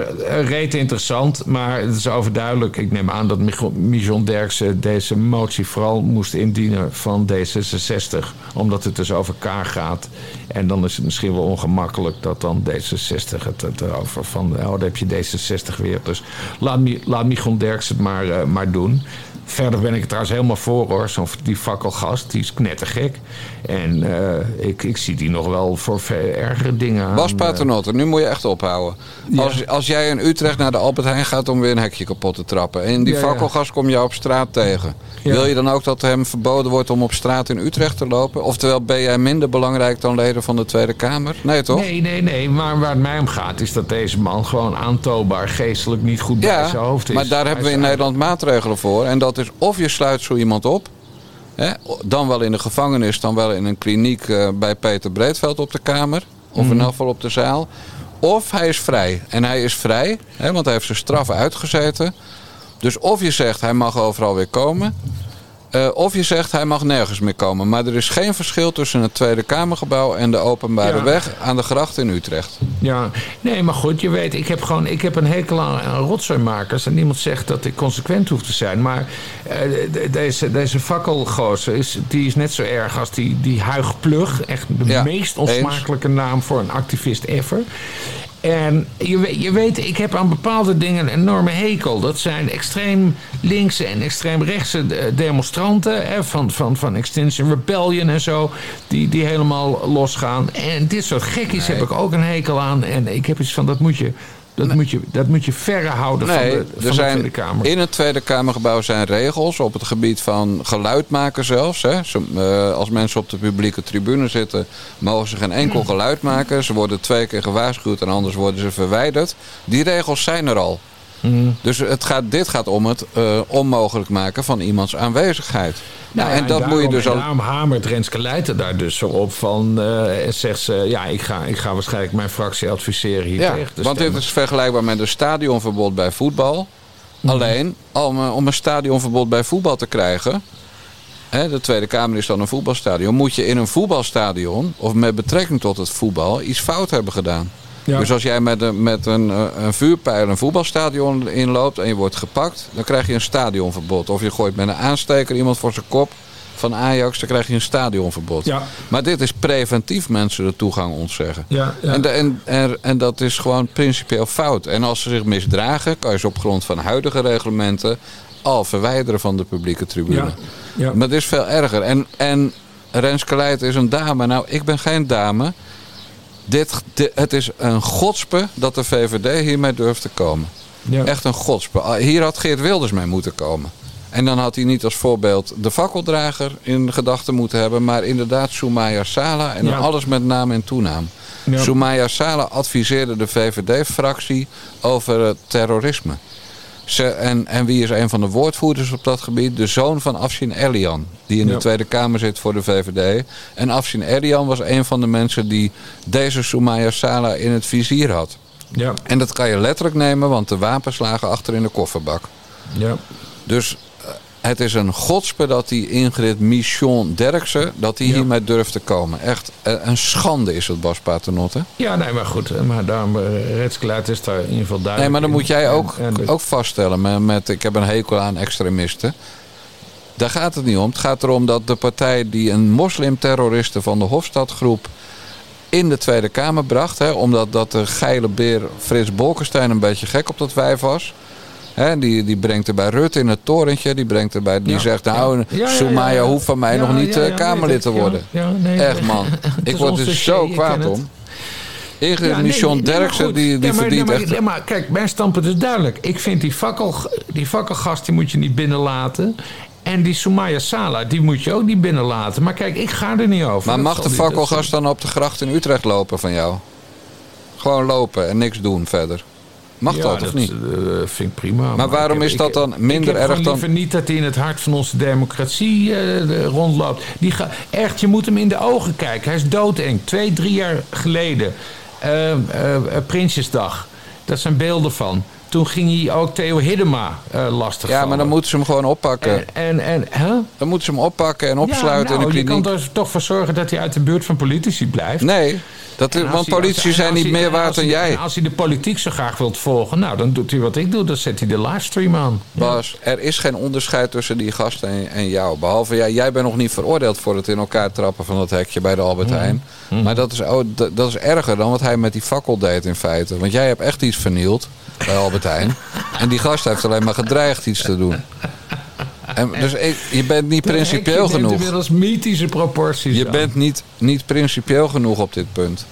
reet interessant, maar het is overduidelijk. Ik neem aan dat Michon Derksen deze motie vooral moest indienen van D66. Omdat het dus over elkaar gaat. En dan is het misschien wel ongemakkelijk dat dan D66 het, het erover van... Oh, dan heb je D66 weer. Dus laat, laat Michon Derksen het maar, maar doen. Verder ben ik trouwens helemaal voor hoor. Zo'n die fakkelgast, die is knettergek. En eh, ik, ik zie die nog wel voor veel ergere dingen aan. Bas eh, Paternotte, nu moet je echt ophouden. Ja. Als, als jij in Utrecht naar de Albert Heijn gaat om weer een hekje kapot te trappen... en die Ja, ja. fakkelgas kom je op straat tegen... Ja. wil je dan ook dat hem verboden wordt om op straat in Utrecht te lopen? Oftewel, ben jij minder belangrijk dan leden van de Tweede Kamer? Nee, toch? Nee, nee, nee. Maar waar het mij om gaat is dat deze man gewoon aantoonbaar geestelijk niet goed bij zijn hoofd is. maar daar hebben we in Nederland maatregelen voor. En dat is of je sluit zo iemand op... Hè, dan wel in de gevangenis, dan wel in een kliniek eh, bij Peter Breedveld op de Kamer. Of Mhm. in elk geval op de zaal. Of hij is vrij. En hij is vrij, hè, want hij heeft zijn straf uitgezeten. Dus of je zegt hij mag overal weer komen. Eh, of je zegt hij mag nergens meer komen. Maar er is geen verschil tussen het Tweede Kamergebouw en de openbare Ja. weg aan de gracht in Utrecht. Ja, nee, maar goed, je weet, ik heb gewoon ik heb een hekel aan, aan rotzooimakers. En niemand zegt dat ik consequent hoef te zijn. Maar eh, de- deze, deze fakkelgozer is, die is net zo erg als die, die Huig Plug. Echt de Ja, meest onsmakelijke naam voor een activist ever. En je, weet- je weet, ik heb aan bepaalde dingen een enorme hekel. Dat zijn extreem linkse en extreem rechtse eh, demonstranten. Hè, van, van, van Extinction Rebellion en zo. Die, die helemaal losgaan. En dit soort gekkies heb ik ook een hekel aan. En ik heb iets van, dat moet je, dat moet je, dat moet je verre houden van Nee, de, er van de zijn, Tweede Kamer. in het Tweede Kamergebouw zijn regels op het gebied van geluid maken zelfs. Hè. Zo, eh, als mensen op de publieke tribune zitten, mogen ze geen enkel geluid maken. Ze worden twee keer gewaarschuwd en anders worden ze verwijderd. Die regels zijn er al. Mm. Dus het gaat, dit gaat om het eh, onmogelijk maken van iemands aanwezigheid. Nou, en dat daarom, moet je dus al. Daarom hamert Renske Leijten daar dus zo op van... eh, en zegt ze, ja, ik ga, ik ga waarschijnlijk mijn fractie adviseren hier Ja, tegen te want dit is vergelijkbaar met een stadionverbod bij voetbal. Mhm. Alleen, om, eh, om een stadionverbod bij voetbal te krijgen... Hè, de Tweede Kamer is dan een voetbalstadion... moet je in een voetbalstadion, of met betrekking tot het voetbal... iets fout hebben gedaan. Ja. Dus als jij met een, met een, eh, een vuurpijl een voetbalstadion inloopt... en je wordt gepakt, dan krijg je een stadionverbod. Of je gooit met een aansteker iemand voor zijn kop van Ajax... dan krijg je een stadionverbod. Ja. Maar dit is preventief mensen de toegang ontzeggen. Ja, ja. En, de- en, en, en dat is gewoon principieel fout. En als ze zich misdragen, kan je ze op grond van huidige reglementen al verwijderen van de publieke tribune. Maar het is veel erger. En, en Renske Leijten is een dame. Nou, ik ben geen dame. Dit, dit- het is een godspe dat de VVD hiermee durft te komen. Ja. Echt een godspe. Ah, Hier had Geert Wilders mee moeten komen. En dan had hij niet als voorbeeld de fakkeldrager in gedachten moeten hebben. Maar inderdaad Soumaya Sala. En Ja. alles met naam en toenaam. Ja. Soumaya Sala adviseerde de VVD-fractie over het terrorisme. Ze, en, en wie is een van de woordvoerders op dat gebied? De zoon van Afshin Elian. Die in Ja. de Tweede Kamer zit voor de VVD. En Afshin Elian was een van de mensen die deze Soumaya Sala in het vizier had. Ja, En dat kan je letterlijk nemen, want de wapens lagen achter in de kofferbak. ja. Dus het is een godspe dat die Ingrid Michon Derksen... dat die Ja. hiermee durft te komen. Echt eh, een schande is het, Bas Paternotte. ja, nee, maar goed. eh, Maar daarom, Renske Leijten is daar in ieder geval duidelijk Nee, maar dan in. moet jij ook, en de- ook vaststellen met, met... Ik heb een hekel aan extremisten. Daar gaat het niet om. Het gaat erom dat de partij die een moslimterroristen van de Hofstadgroep in de Tweede Kamer bracht. Hè, omdat dat de geile beer Frits Bolkestein een beetje gek op dat wijf was. Hè, die, die brengt er bij Rutte in het torentje. Die, brengt er bij, die Ja, zegt, ja. nou, Ja, ja, ja, Soumaya ja. hoeft van mij Ja, nog niet ja, eh, ja, Kamerlid te worden. ja, ja, nee, Echt man. <laughs> Ik word er dossier, zo ik kwaad om. Ingrid Ja, nee, Derksen, die, die Ja, maar- verdient maar, echt... nee, maar kijk, mijn standpunt is duidelijk. Ik vind die, fakkel, die fakkelgast, die moet je niet binnenlaten. En die Soumaya Sala, die moet je ook niet binnenlaten. Maar kijk, ik ga er niet over. Maar Dat mag de fakkelgast dan op de gracht in Utrecht lopen van jou? Gewoon lopen en niks doen verder. Mag Ja, dat of niet? eh, vind ik prima. Maar waarom ik is dat ik- dan minder ik erg dan- liever niet dat hij in het hart van onze democratie eh, rondloopt. Die ga, echt, je moet hem in de ogen kijken. Hij is doodeng. Twee, drie jaar geleden. eh, Prinsjesdag. Dat zijn beelden van. Toen ging hij ook Theo Hiddema eh lastig Ja, maar dan moeten ze hem gewoon oppakken. En, en, en hè? Dan moeten ze hem oppakken en opsluiten ja, nou, in de Je kliniek. kan er toch voor zorgen dat hij uit de buurt van politici blijft. Nee, dat, want hij- politici zijn niet hij- meer waard dan hij- jij. Als hij de politiek zo graag wilt volgen, nou, dan doet hij wat ik doe. Dan zet hij de livestream aan. Bas, er is geen onderscheid tussen die gasten en, en jou. Behalve jij, jij bent nog niet veroordeeld voor het in elkaar trappen van dat hekje bij de Albert Mhm. Heijn. Maar dat is, oh, dat, dat is erger dan wat hij met die fakkel deed in feite. Want jij hebt echt iets vernield bij Albert Heijn. <laughs> en die gast heeft alleen maar gedreigd iets te doen. En, dus ik, je bent niet principieel Je neemt genoeg. inmiddels mythische proporties Je aan. bent niet, niet principieel genoeg op dit punt.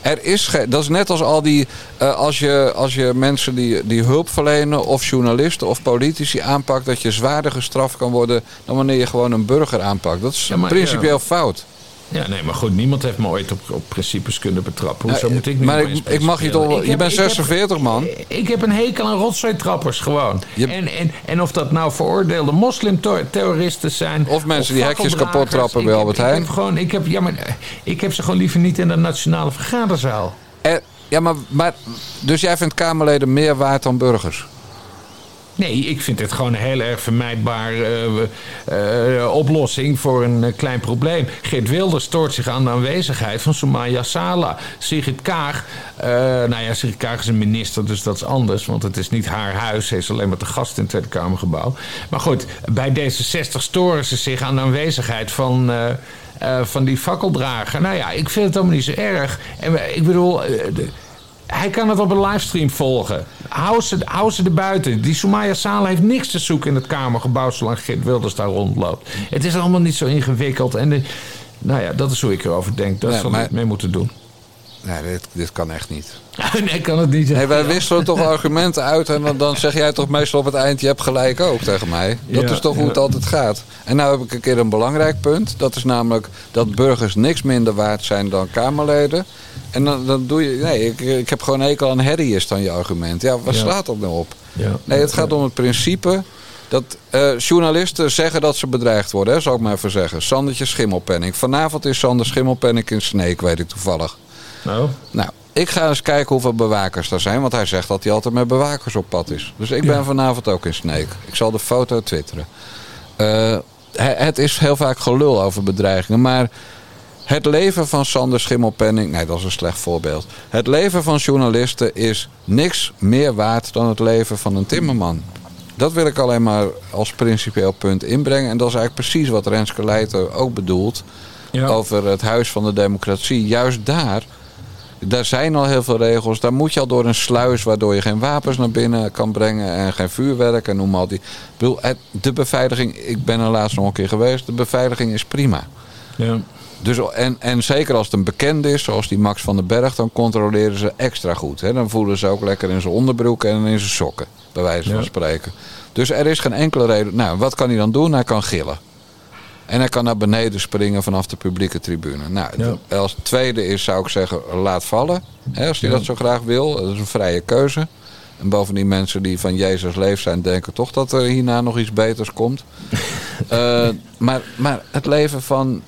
Er is dat is net als al die. eh, als, je, als je mensen die, die hulp verlenen, of journalisten of politici aanpakt, dat je zwaarder gestraft kan worden dan wanneer je gewoon een burger aanpakt. Dat is Ja, maar- principieel fout. Ja, nee, maar goed, niemand heeft me ooit op, op principes kunnen betrappen. Hoezo Ja, moet ik nu maar ik, ik mag je toch. Ik Je bent ik heb- 46 man. Ik heb een hekel aan rotzooitrappers gewoon. En, en, en of dat nou veroordeelde moslimterroristen zijn... Of mensen die hekjes kapot trappen ik bij Albert ik Heijn. heb gewoon, ik heb, ja, maar, eh, ik heb ze gewoon liever niet in de nationale vergaderzaal. Er- ja, maar, maar. Dus jij vindt Kamerleden meer waard dan burgers? Nee, ik vind het gewoon een heel erg vermijdbaar eh, eh, oplossing voor een eh, klein probleem. Geert Wilders stoort zich aan de aanwezigheid van Soumaya Sala. Sigrid Kaag, nou ja, Sigrid Kaag is een minister, dus dat is anders. Want het is niet haar huis, ze is alleen maar te gast in het Tweede Kamergebouw. Maar goed, bij D66 storen ze zich aan de aanwezigheid van... van die fakkeldrager. Nou ja, ik vind het allemaal niet zo erg. En ik bedoel, hij kan het op een livestream volgen. Hou ze, hou ze er buiten. Die Soumaya Sala heeft niks te zoeken in het Kamergebouw... zolang Geert Wilders daar rondloopt. Het is allemaal niet zo ingewikkeld. En de- nou ja, dat is hoe ik erover denk. Dat zal ik mee moeten doen. Nee, dit, dit kan echt niet. <laughs> nee, kan het niet Nee, wij wisselen toch <laughs> argumenten uit en dan, dan zeg jij toch meestal op het eind: je hebt gelijk ook tegen mij. Dat Ja, is toch hoe het altijd gaat. En nou heb ik een keer een belangrijk punt. Dat is namelijk dat burgers niks minder waard zijn dan Kamerleden. En dan, dan doe je. Nee, ik, ik heb gewoon hekel aan herrie, is dan je argument. Ja, waar Ja. slaat dat nou op? Ja. Nee, het gaat om het principe. Dat eh, journalisten zeggen dat ze bedreigd worden, hè, zal ik maar even zeggen. Sandertje Schimmelpenning. Vanavond is Sander Schimmelpenning in Sneek, weet ik toevallig. Nou, Nou, ik ga eens kijken hoeveel bewakers er zijn. Want hij zegt dat hij altijd met bewakers op pad is. Dus ik ben vanavond ook in Sneek. Ik zal de foto twitteren. Eh, he- het is heel vaak gelul over bedreigingen. Maar het leven van Sander Schimmelpenning... Nee, dat is een slecht voorbeeld. Het leven van journalisten is niks meer waard dan het leven van een timmerman. Dat wil ik alleen maar als principieel punt inbrengen. En dat is eigenlijk precies wat Renske Leijten ook bedoelt ja. over het Huis van de Democratie. Juist daar, daar zijn al heel veel regels. Daar moet je al door een sluis waardoor je geen wapens naar binnen kan brengen en geen vuurwerk en noem maar al die. Ik bedoel, de beveiliging, ik ben er laatst nog een keer geweest, de beveiliging is prima. ja. Dus, en, en zeker als het een bekende is, zoals die Max van den Berg, dan controleren ze extra goed. Hè? Dan voelen ze ook lekker in zijn onderbroek en in zijn sokken, bij wijze van Ja. spreken. Dus er is geen enkele reden. Nou, wat kan hij dan doen? Hij kan gillen. En hij kan naar beneden springen vanaf de publieke tribune. Nou, Ja. als tweede is, zou ik zeggen, laat vallen. Hè, als hij dat zo graag wil. Dat is een vrije keuze. En bovendien mensen die van Jezus leef zijn, denken toch dat er hierna nog iets beters komt. <laughs> Eh, maar, maar het leven van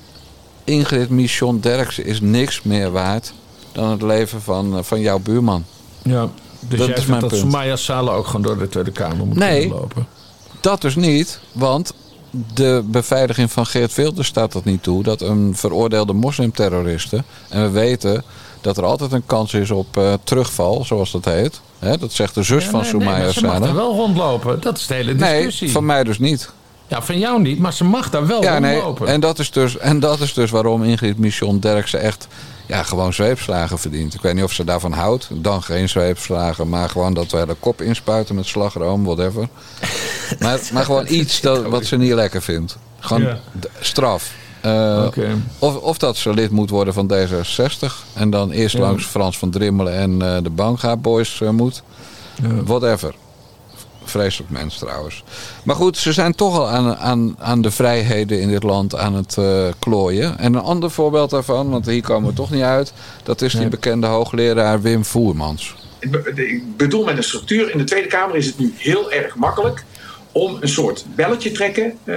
Ingrid Michon Derksen is niks meer waard dan het leven van, eh, van jouw buurman. ja. Dus Dat jij is vindt dat punt. Soumaya Sala ook gewoon door de Tweede Kamer moet Nee. lopen? Dat dus niet, want de beveiliging van Geert Wilders staat dat niet toe. Dat een veroordeelde moslimterroriste, en we weten dat er altijd een kans is op eh, terugval, zoals dat heet. Hè, dat zegt de zus Ja, van nee, nee, Soumaya maar ze mag Sala. er wel rondlopen. Dat is de hele Nee, discussie. van mij dus niet. Ja, van jou niet, maar ze mag daar wel Ja, nee. rondlopen. En dat, is dus, en dat is dus waarom Ingrid Michon Derksen echt ja, gewoon zweepslagen verdient. Ik weet niet of ze daarvan houdt. Dan geen zweepslagen, maar gewoon dat we de kop inspuiten met slagroom, whatever. <laughs> maar, maar gewoon iets dat, wat ze niet lekker vindt. Gewoon Ja. straf. Eh, Oké. of, of dat ze lid moet worden van D66. En dan eerst Ja. langs Frans van Drimmelen en eh, de Banga Boys eh, moet. Ja. Whatever. Vreselijk mens trouwens. Maar goed, ze zijn toch al aan, aan, aan de vrijheden in dit land aan het eh, klooien. En een ander voorbeeld daarvan, want hier komen we toch niet uit. Dat is die bekende hoogleraar Wim Voermans. Ik bedoel met een structuur. In de Tweede Kamer is het nu heel erg makkelijk om een soort belletje trekken eh,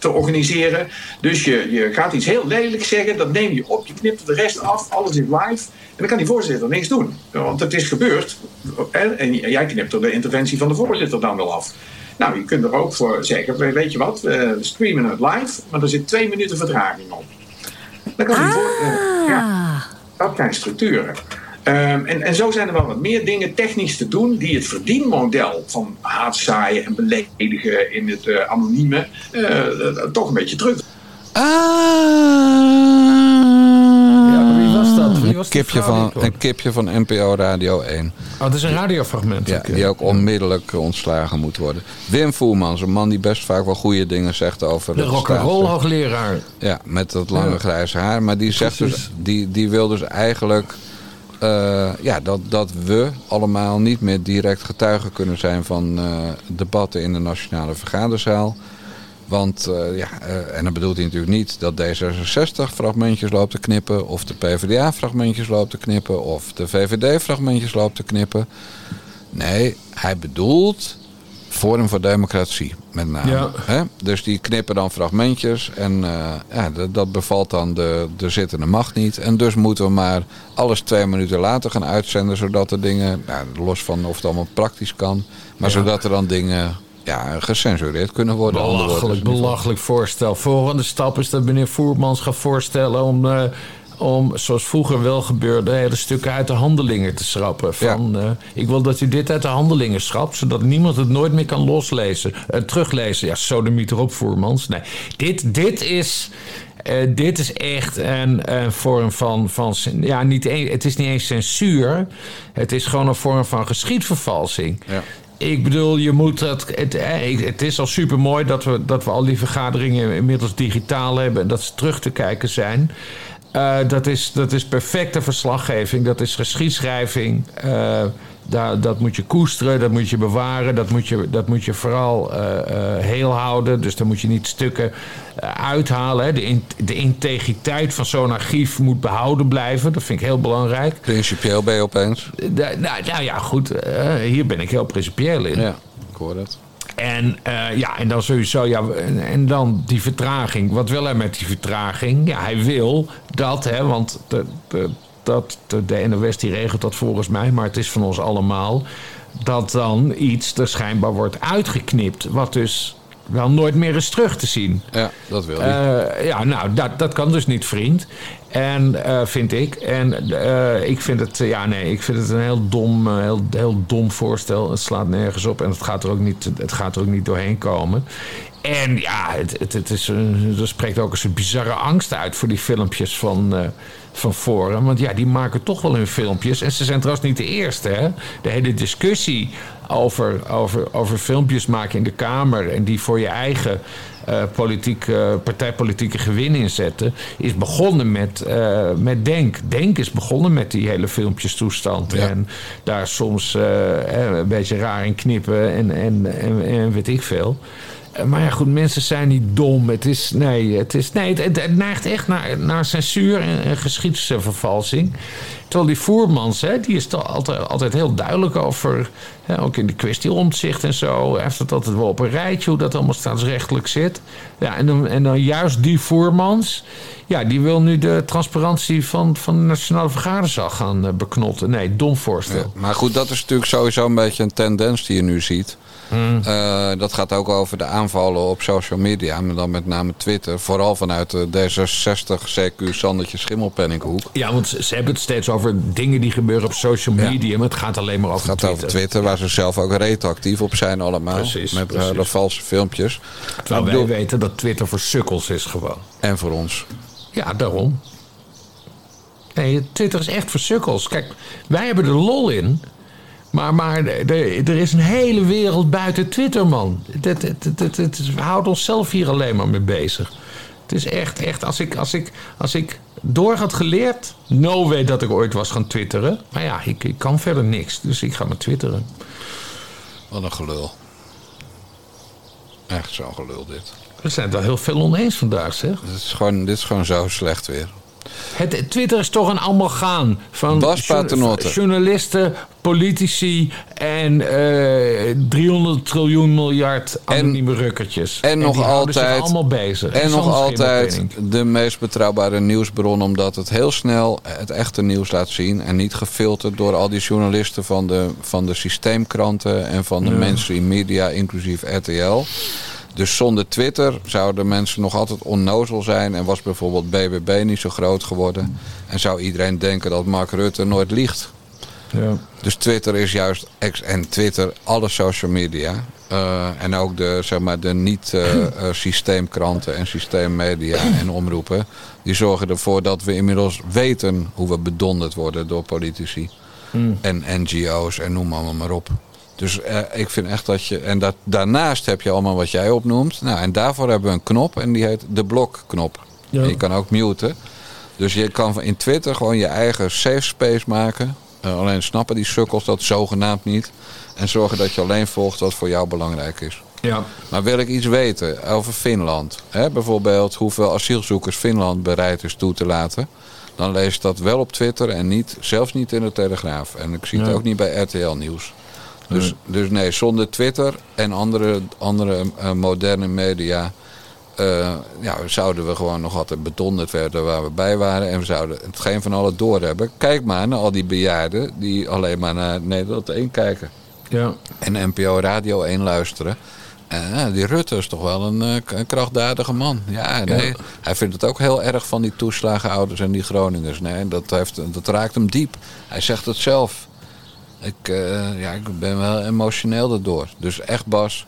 te organiseren. Dus je, je gaat iets heel lelijk zeggen, dat neem je op, je knipt de rest af, alles is live. En dan kan die voorzitter niks doen. Want het is gebeurd. En, en jij knipt er de interventie van de voorzitter dan wel af. Nou, je kunt er ook voor zeggen, weet je wat, we streamen het live, maar er zit twee minuten vertraging op. Dan kan die voor, eh, ja, dat zijn structuren. Ehm, en, en zo zijn er wel wat meer dingen technisch te doen die het verdienmodel van haatzaaien en beledigen in het eh, anonieme eh, eh, toch een beetje terug. Ja, maar wie was dat? Wie was Een kipje, van, een kipje van NPO Radio 1. Oh, het is een radiofragment. Ja, die ook onmiddellijk ontslagen moet worden. Wim Voermans, een man die best vaak wel goede dingen zegt over De het rock'n'roll hoogleraar. Ja, met dat lange Ja. grijze haar. Maar die zegt dus, die, die wil dus eigenlijk eh, ja, dat, dat we allemaal niet meer direct getuigen kunnen zijn van eh, debatten in de nationale vergaderzaal. Want, eh, ja, en dan bedoelt hij natuurlijk niet dat D66 fragmentjes loopt te knippen, of de PvdA fragmentjes loopt te knippen, of de VVD fragmentjes loopt te knippen. Nee, hij bedoelt Forum voor Democratie, met name. Ja. Hè? Dus die knippen dan fragmentjes en eh, ja, dat, dat bevalt dan de, de zittende macht niet. En dus moeten we maar alles twee minuten later gaan uitzenden, zodat de dingen, nou, los van of het allemaal praktisch kan, maar zodat er dan dingen ja, gecensureerd kunnen worden. Belachelijk, belachelijk voorstel. Volgende stap is dat meneer Voermans gaat voorstellen om, eh, om zoals vroeger wel gebeurde, hele stukken uit de handelingen te schrappen. Van, eh, ik wil dat u dit uit de handelingen schrapt, zodat niemand het nooit meer kan loslezen, eh, teruglezen. Ja, sodemiet erop, Voermans. Nee, dit, dit is. eh, dit is echt een, een vorm van, van. Ja, niet, een- het is niet eens censuur. Het is gewoon een vorm van geschiedvervalsing. Ja. Ik bedoel, je moet dat. Het, het is al super mooi dat we, dat we al die vergaderingen inmiddels digitaal hebben en dat ze terug te kijken zijn. Eh, dat, is, dat is perfecte verslaggeving, dat is geschiedschrijving. Eh, daar, dat moet je koesteren, dat moet je bewaren, dat moet je, dat moet je vooral eh, heel houden. Dus daar moet je niet stukken uithalen. Hè. De, in- de integriteit van zo'n archief moet behouden blijven, dat vind ik heel belangrijk. Principieel ben je opeens. Nou, nou ja, goed, hier ben ik heel principieel in. Ja, ik hoor het. En eh, ja, en dan sowieso, ja, en, dan die vertraging. Wat wil hij met die vertraging? Ja, hij wil dat, hè, want de, dat, de, de NOS die regelt dat volgens mij, maar het is van ons allemaal. Dat dan iets er schijnbaar wordt uitgeknipt, wat dus wel nooit meer is terug te zien. Ja, dat wil hij. Eh, ja, nou, dat, dat kan dus niet, vriend. En eh, vind ik. En eh, ik vind het, ja, nee, ik vind het een heel dom, heel, heel dom voorstel. Het slaat nergens op en het gaat er ook niet, het gaat er ook niet doorheen komen. En ja, het, het, het is, een- er spreekt ook eens een bizarre angst uit voor die filmpjes van, eh, van Forum. Want ja, die maken toch wel hun filmpjes. En ze zijn trouwens niet de eerste, hè. De hele discussie over, over, over filmpjes maken in de Kamer... en die voor je eigen politiek, eh, partijpolitieke gewin inzetten... is begonnen met, met Denk. Denk is begonnen met die hele filmpjestoestand. Ja. En daar soms een beetje raar in knippen en, en, en, en weet ik veel... Maar ja, goed, mensen zijn niet dom. Het is, nee, het, is, nee, het, neigt echt naar, naar censuur en, en geschiedsvervalsing. Terwijl die Voermans, hè, die is toch altijd, altijd heel duidelijk over... Hè, ook in de kwestie omzicht en zo. Hij heeft het altijd wel op een rijtje, hoe dat allemaal staatsrechtelijk zit. Ja, en, dan, en dan juist die Voermans... Ja, die wil nu de transparantie van, van de Nationale Vergaderzaal gaan eh, beknotten. Nee, dom voorstel. Maar goed, dat is natuurlijk sowieso een beetje een tendens die je nu ziet. Hmm. Eh, dat gaat ook over de aanvallen op social media, maar dan met name Twitter. Vooral vanuit de D66 CQ Sandertje Schimmelpenninghoek. Ja, want ze, hebben het steeds over dingen die gebeuren op social media, maar het gaat alleen maar over Het gaat Twitter. over Twitter, waar ze zelf ook reet actief op zijn allemaal. Precies, met precies. hele valse filmpjes. Terwijl wij bedoel- weten dat Twitter voor sukkels is gewoon. En voor ons. Ja, daarom. Nee, Twitter is echt voor sukkels. Kijk, wij hebben er lol in. Maar, maar er, er is een hele wereld buiten Twitter, man. Het, het- we houden onszelf hier alleen maar mee bezig. Het is echt, echt. Als ik, als ik, als ik door had geleerd. No way dat ik ooit was gaan twitteren. Maar ja, ik, ik kan verder niks. Dus ik ga maar twitteren. Wat een gelul. Echt zo'n gelul dit. We zijn het wel heel veel oneens vandaag, zeg. Dit is gewoon, dit is gewoon zo slecht weer. Het, Twitter is toch een amalgaan van Bas jour- Paternotte. journalisten, politici en eh 300 triljoen miljard anonieme rukkertjes. En, nog die houden zich altijd. allemaal bezig. En nog altijd de meest betrouwbare nieuwsbron, omdat het heel snel het echte nieuws laat zien. En niet gefilterd door al die journalisten van de, van de systeemkranten en van de Ja. mainstream media, inclusief RTL. Dus zonder Twitter zouden mensen nog altijd onnozel zijn. En was bijvoorbeeld BBB niet zo groot geworden. En zou iedereen denken dat Mark Rutte nooit liegt. Ja. Dus Twitter is juist ex en Twitter, alle social media. eh, en ook de, zeg maar, de niet-systeemkranten en systeemmedia en omroepen. Die zorgen ervoor dat we inmiddels weten hoe we bedonderd worden door politici. En NGO's en noem allemaal maar op. Dus eh, ik vind echt dat je. En dat, daarnaast heb je allemaal wat jij opnoemt. Nou, en daarvoor hebben we een knop en die heet de blokknop. Ja. En je kan ook muten. Dus je kan in Twitter gewoon je eigen safe space maken. Eh, alleen snappen die sukkels dat zogenaamd niet. En zorgen dat je alleen volgt wat voor jou belangrijk is. Ja. Maar wil ik iets weten over Finland? Hè, bijvoorbeeld hoeveel asielzoekers Finland bereid is toe te laten. Dan lees ik dat wel op Twitter en niet, zelfs niet in de Telegraaf. En ik zie het Ja. ook niet bij RTL Nieuws. Dus, dus nee, zonder Twitter en andere, andere eh, moderne media... eh, ja, zouden we gewoon nog altijd bedonderd werden waar we bij waren. En we zouden het geen van allen doorhebben. Kijk maar naar al die bejaarden die alleen maar naar Nederland 1 kijken Ja. en NPO Radio 1 luisteren. En ja, die Rutte is toch wel een, eh, krachtdadige man. Ja, nee. Ja. Hij vindt het ook heel erg van die toeslagenouders en die Groningers. Nee, dat, heeft, dat raakt hem diep. Hij zegt het zelf. Ik, eh, ja, ik ben wel emotioneel daardoor. Dus echt Bas,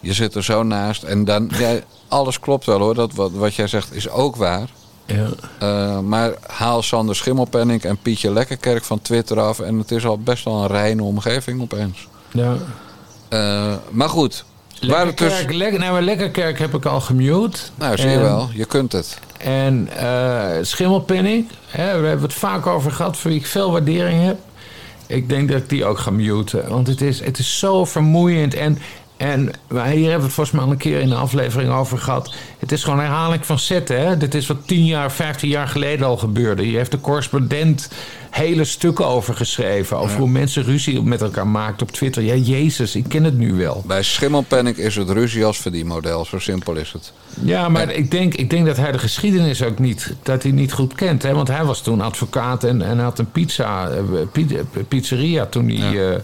je zit er zo naast. En dan, <laughs> ja, alles klopt wel hoor. Dat, wat, wat jij zegt is ook waar. Ja. Eh, maar haal Sander Schimmelpenning en Pietje Lekkerkerk van Twitter af. En het is al best wel een reine omgeving opeens. ja. Eh, maar goed. Dus, Lekkerkerk, lekker, nou, maar Lekkerkerk heb ik al gemute. nou, zie je wel. Je kunt het. En eh Schimmelpenning, hè, we hebben het vaak over gehad, voor wie ik veel waardering heb. Ik denk dat ik die ook ga muten. Want het is, het is zo vermoeiend. En, en maar hier hebben we het volgens mij al een keer in de aflevering over gehad. Het is gewoon herhaling van zetten. Hè? Dit is wat 10 jaar, 15 jaar geleden al gebeurde. Hier heeft de correspondent hele stukken over geschreven. Over hoe mensen ruzie met elkaar maakten op Twitter. Ja, Jezus, ik ken het nu wel. Bij Schimmelpenning is het ruzie als verdienmodel. Zo simpel is het. Ja, maar ik, denk, ik denk dat hij de geschiedenis ook niet, dat hij niet goed kent. Hè? Want hij was toen advocaat en, en had een pizza, eh, eh, pizzeria toen, hij, eh,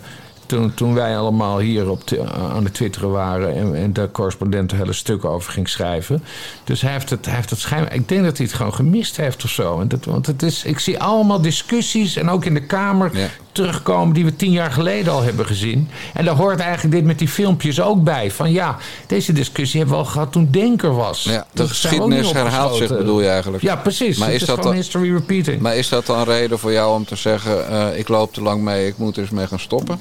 toen, toen wij allemaal hier op de- aan het twitteren waren... En, en de correspondent er hele stukken over ging schrijven. Dus hij heeft het, hij heeft het schijnbaar... Ik denk dat hij het gewoon gemist heeft of zo. En dat, want het is, ik zie allemaal discussies en ook in de Kamer Ja. terugkomen... die we tien jaar geleden al hebben gezien. En daar hoort eigenlijk dit met die filmpjes ook bij. Van ja, deze discussie hebben we al gehad toen Denker was. Ja, de geschiedenis herhaalt zich, bedoel je eigenlijk. Ja, precies. Maar is is dat dan- history repeating. Maar is dat dan reden voor jou om te zeggen... eh, ik loop te lang mee, ik moet er eens mee gaan stoppen?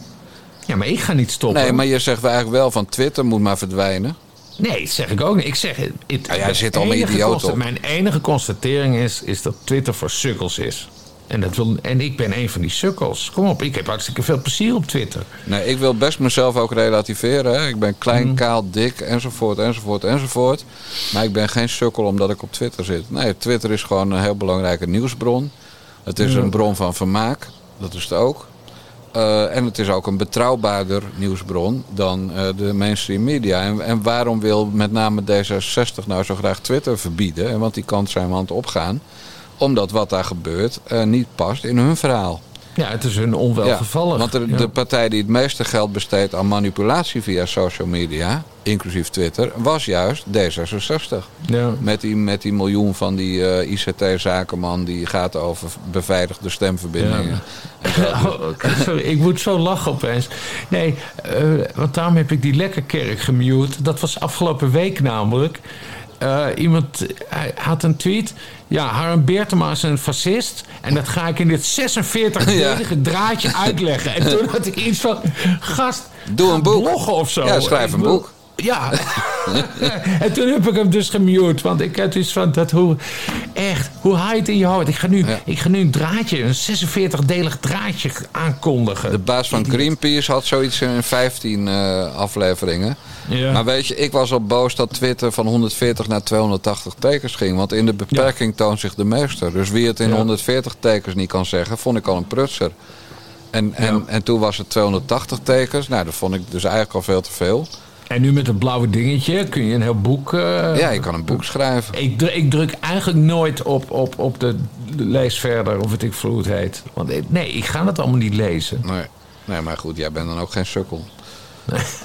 Ja, maar ik ga niet stoppen. Nee, maar je zegt eigenlijk wel van Twitter moet maar verdwijnen. Nee, dat zeg ik ook niet. Ik zeg, het, het- Ja, jij zit al consta- op. Mijn enige constatering is, is dat Twitter voor sukkels is. En, dat wil, en ik ben een van die sukkels. Kom op, ik heb hartstikke veel plezier op Twitter. Nee, ik wil best mezelf ook relativeren. Hè. Ik ben klein, Mhm. kaal, dik, enzovoort, enzovoort, enzovoort. Maar ik ben geen sukkel omdat ik op Twitter zit. Nee, Twitter is gewoon een heel belangrijke nieuwsbron. Het is een bron van vermaak. Dat is het ook. Eh, en het is ook een betrouwbaarder nieuwsbron dan eh, de mainstream media. En, en waarom wil met name D66 nou zo graag Twitter verbieden? En Want die kant zijn het opgaan. Omdat wat daar gebeurt eh, niet past in hun verhaal. Ja, het is hun onwelgevallig. want de, Ja. de partij die het meeste geld besteedt aan manipulatie via social media, inclusief Twitter, was juist D66. Ja. Met die, met die miljoen van die eh, ICT-zakenman die gaat over beveiligde stemverbindingen. <laughs> Oh, sorry, ik moet zo lachen opeens. Nee, eh, want daarom heb ik die Lekkerkerk gemute. Dat was afgelopen week namelijk. Eh, iemand hij had een tweet. Ja, Harm Beertema is een fascist. En dat ga ik in dit <laughs> 46-delige draadje uitleggen. En toen had ik iets van... Gast, Doe een boek. bloggen of zo. Ja, schrijf een boek. Ja. <laughs> en toen heb ik hem dus gemute. Want ik had iets van... Dat hoe, echt, hoe haal je het in je hoofd? Ik ga nu, Ja. ik ga nu een draadje, een 46-delig draadje aankondigen. De baas van Greenpeace had zoiets in 15 eh, afleveringen. Ja. Maar weet je, ik was al boos dat Twitter van 140 naar 280 tekens ging. Want in de beperking toont zich de meester. Dus wie het in Ja. 140 tekens niet kan zeggen, vond ik al een prutser. En, en, en toen was het 280 tekens. Nou, dat vond ik dus eigenlijk al veel te veel. En nu met het blauwe dingetje kun je een heel boek... eh, Ja, je kan een boek schrijven. Ik, druk, ik druk eigenlijk nooit op, op, op de, de lees verder, of het ik vloed heet. Want nee, ik ga het allemaal niet lezen. Nee. nee, maar goed, jij bent dan ook geen sukkel.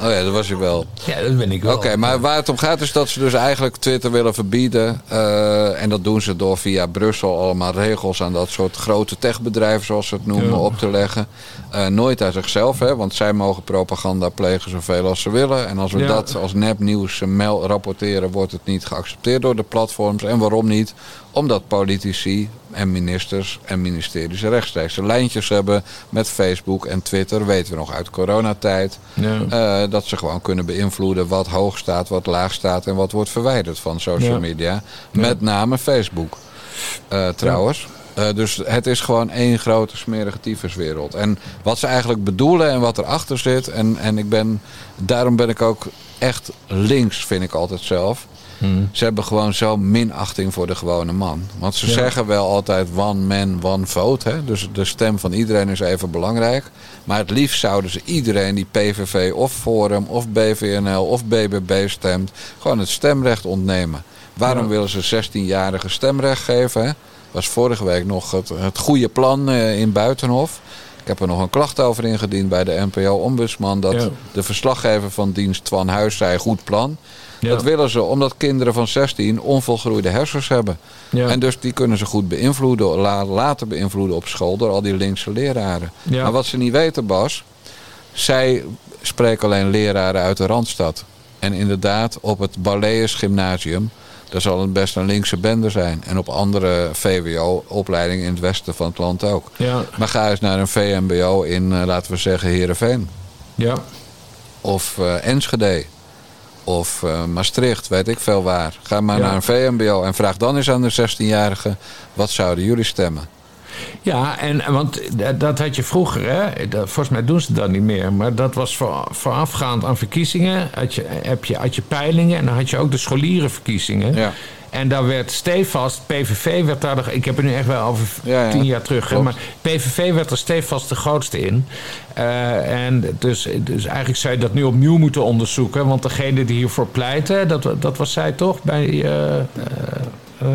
Oh ja, dat was je wel. Ja, dat ben ik wel. Oké, maar waar het om gaat is dat ze dus eigenlijk Twitter willen verbieden. eh, en dat doen ze door via Brussel allemaal regels aan dat soort grote techbedrijven, zoals ze het noemen, Ja. op te leggen. Eh, nooit uit zichzelf, hè, want zij mogen propaganda plegen zoveel als ze willen. En als we Ja. dat als nepnieuws eh, mel rapporteren, wordt het niet geaccepteerd door de platforms. En waarom niet? Omdat politici en ministers en ministeries rechtstreeks lijntjes hebben met Facebook en Twitter. Weten we nog uit coronatijd. Ja. Eh, dat ze gewoon kunnen beïnvloeden wat hoog staat, wat laag staat en wat wordt verwijderd van social Ja. media. Met name Facebook. Eh, trouwens. Eh, dus het is gewoon één grote smerige tyfuswereld. En wat ze eigenlijk bedoelen en wat erachter zit. En, en ik ben, daarom ben ik ook echt links, vind ik altijd zelf. Ze hebben gewoon zo minachting voor de gewone man. Want ze Ja. zeggen wel altijd one man, one vote. Hè? Dus de stem van iedereen is even belangrijk. Maar het liefst zouden ze iedereen die PVV of Forum of BVNL of BBB stemt... gewoon het stemrecht ontnemen. Waarom Ja. willen ze 16-jarigen stemrecht geven? Hè? was vorige week nog het, het goede plan eh, in Buitenhof. Ik heb er nog een klacht over ingediend bij de NPO-ombudsman... dat Ja. de verslaggever van dienst Twan Huis zei goed plan... Ja. Dat willen ze omdat kinderen van 16 onvolgroeide hersens hebben. Ja. En dus die kunnen ze goed beïnvloeden, la- laten beïnvloeden op school door al die linkse leraren. Maar wat ze niet weten, Bas, zij spreken alleen leraren uit de Randstad. En inderdaad, op het Barlees Gymnasium, daar zal het best een linkse bende zijn. En op andere VWO-opleidingen in het westen van het land ook. Ja, Maar ga eens naar een VMBO in, eh, laten we zeggen, Heerenveen. ja. Of eh, Enschede. Of eh, Maastricht, weet ik veel waar. Ga maar Ja. naar een VMBO en vraag dan eens aan de 16-jarigen... wat zouden jullie stemmen? Ja, en, want dat- dat had je vroeger, hè? Dat, volgens mij doen ze dat niet meer. Maar dat was voor, voorafgaand aan verkiezingen. Had je, heb je, had je peilingen en dan had je ook de scholierenverkiezingen. Ja. En daar werd stevast, PVV werd daar, ik heb het nu echt wel over Ja, ja, tien jaar terug, klopt. maar PVV werd er stevast de grootste in. Eh, en dus, dus eigenlijk zou je dat nu opnieuw moeten onderzoeken, want degene die hiervoor pleiten, dat, dat was zij toch bij. eh, eh, eh,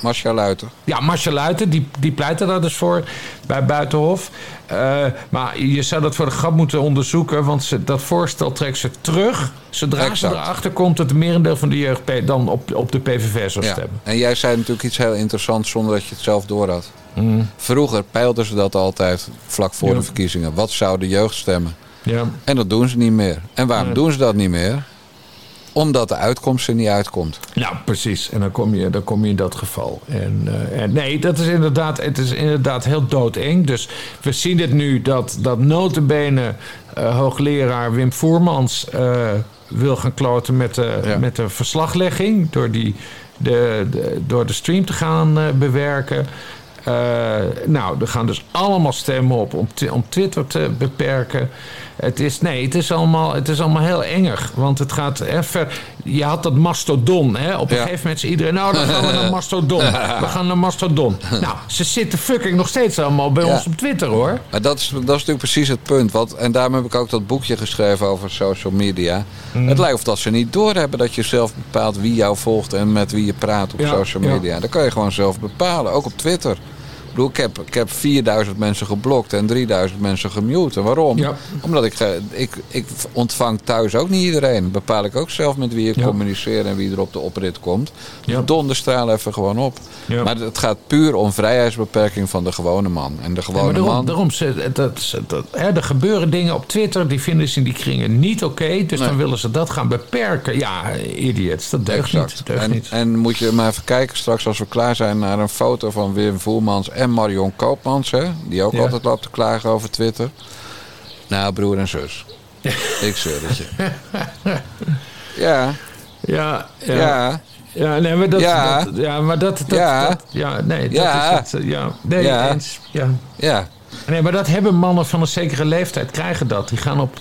Marcia Luiter. ja, Marcia Luiten, die, die pleitte daar dus voor bij Buitenhof. Eh, maar je zou dat voor de grap moeten onderzoeken, want ze, dat voorstel trekt ze terug. Zodra Exact. ze erachter komt dat het merendeel van de jeugd dan op, op de PVV zou Ja. stemmen. En jij zei natuurlijk iets heel interessants zonder dat je het zelf door had. Mm. Vroeger peilden ze dat altijd vlak voor Ja. de verkiezingen. Wat zou de jeugd stemmen? Ja. En dat doen ze niet meer. En waarom Nee. doen ze dat niet meer? Omdat de uitkomst er niet uitkomt. Ja, precies. En dan kom je, dan kom je in dat geval. En, eh, en nee, dat is inderdaad, het is inderdaad heel doodeng. Dus we zien het nu dat, dat notenbenen eh, hoogleraar Wim Voermans eh, wil gaan kloten met de, Ja. met de verslaglegging. Door, die, de, de, door de stream te gaan bewerken. Nou, er gaan dus allemaal stemmen op om, om Twitter te beperken. Het is, nee, het is, allemaal, het is allemaal heel enger. Want het gaat even. Je had dat mastodon. Hè? Op een Ja. gegeven moment zei iedereen. Nou, dan gaan we naar mastodon. <laughs> We gaan naar mastodon. Nou, ze zitten fucking nog steeds allemaal bij Ja. ons op Twitter hoor. Maar dat is, dat is natuurlijk precies het punt. Want, en daarom heb ik ook dat boekje geschreven over social media. Mm. Het lijkt of dat ze niet doorhebben dat je zelf bepaalt wie jou volgt en met wie je praat op Ja, social media. Dat kan je gewoon zelf bepalen, ook op Twitter. Bedoel, ik, heb, ik heb 4000 mensen geblokt en 3000 mensen gemute. Waarom? Ja. Omdat ik, ge- ik, ik ontvang thuis ook niet iedereen. Bepaal ik ook zelf met wie ik Ja. communiceer en wie er op de oprit komt. Ja. Donderstraal even gewoon op. Ja. Maar het gaat puur om vrijheidsbeperking van de gewone man. En de gewone maar daarom, man. daarom dat, ze- dat, hè, er gebeuren dingen op Twitter, die vinden ze in die kringen niet oké. dus Nee. dan willen ze dat gaan beperken. Ja, idiots, dat deugt niet. Deugt En, niet. en moet je maar even kijken straks als we klaar zijn naar een foto van Wim Voelmans en Marion Koopmans. Hè, die ook Ja. altijd loopt te klagen over Twitter. Nou, broer en zus. <laughs> Ik zweer het je. <laughs> Ja, Ja, ja. ja, Ja, nee, maar dat... Ja. dat- ja, maar dat... dat Ja. dat- ja, nee, dat Ja. is het. eh, Ja, nee, Ja. eens. Ja. ja. Nee, maar dat hebben mannen van een zekere leeftijd, krijgen dat. Die gaan op...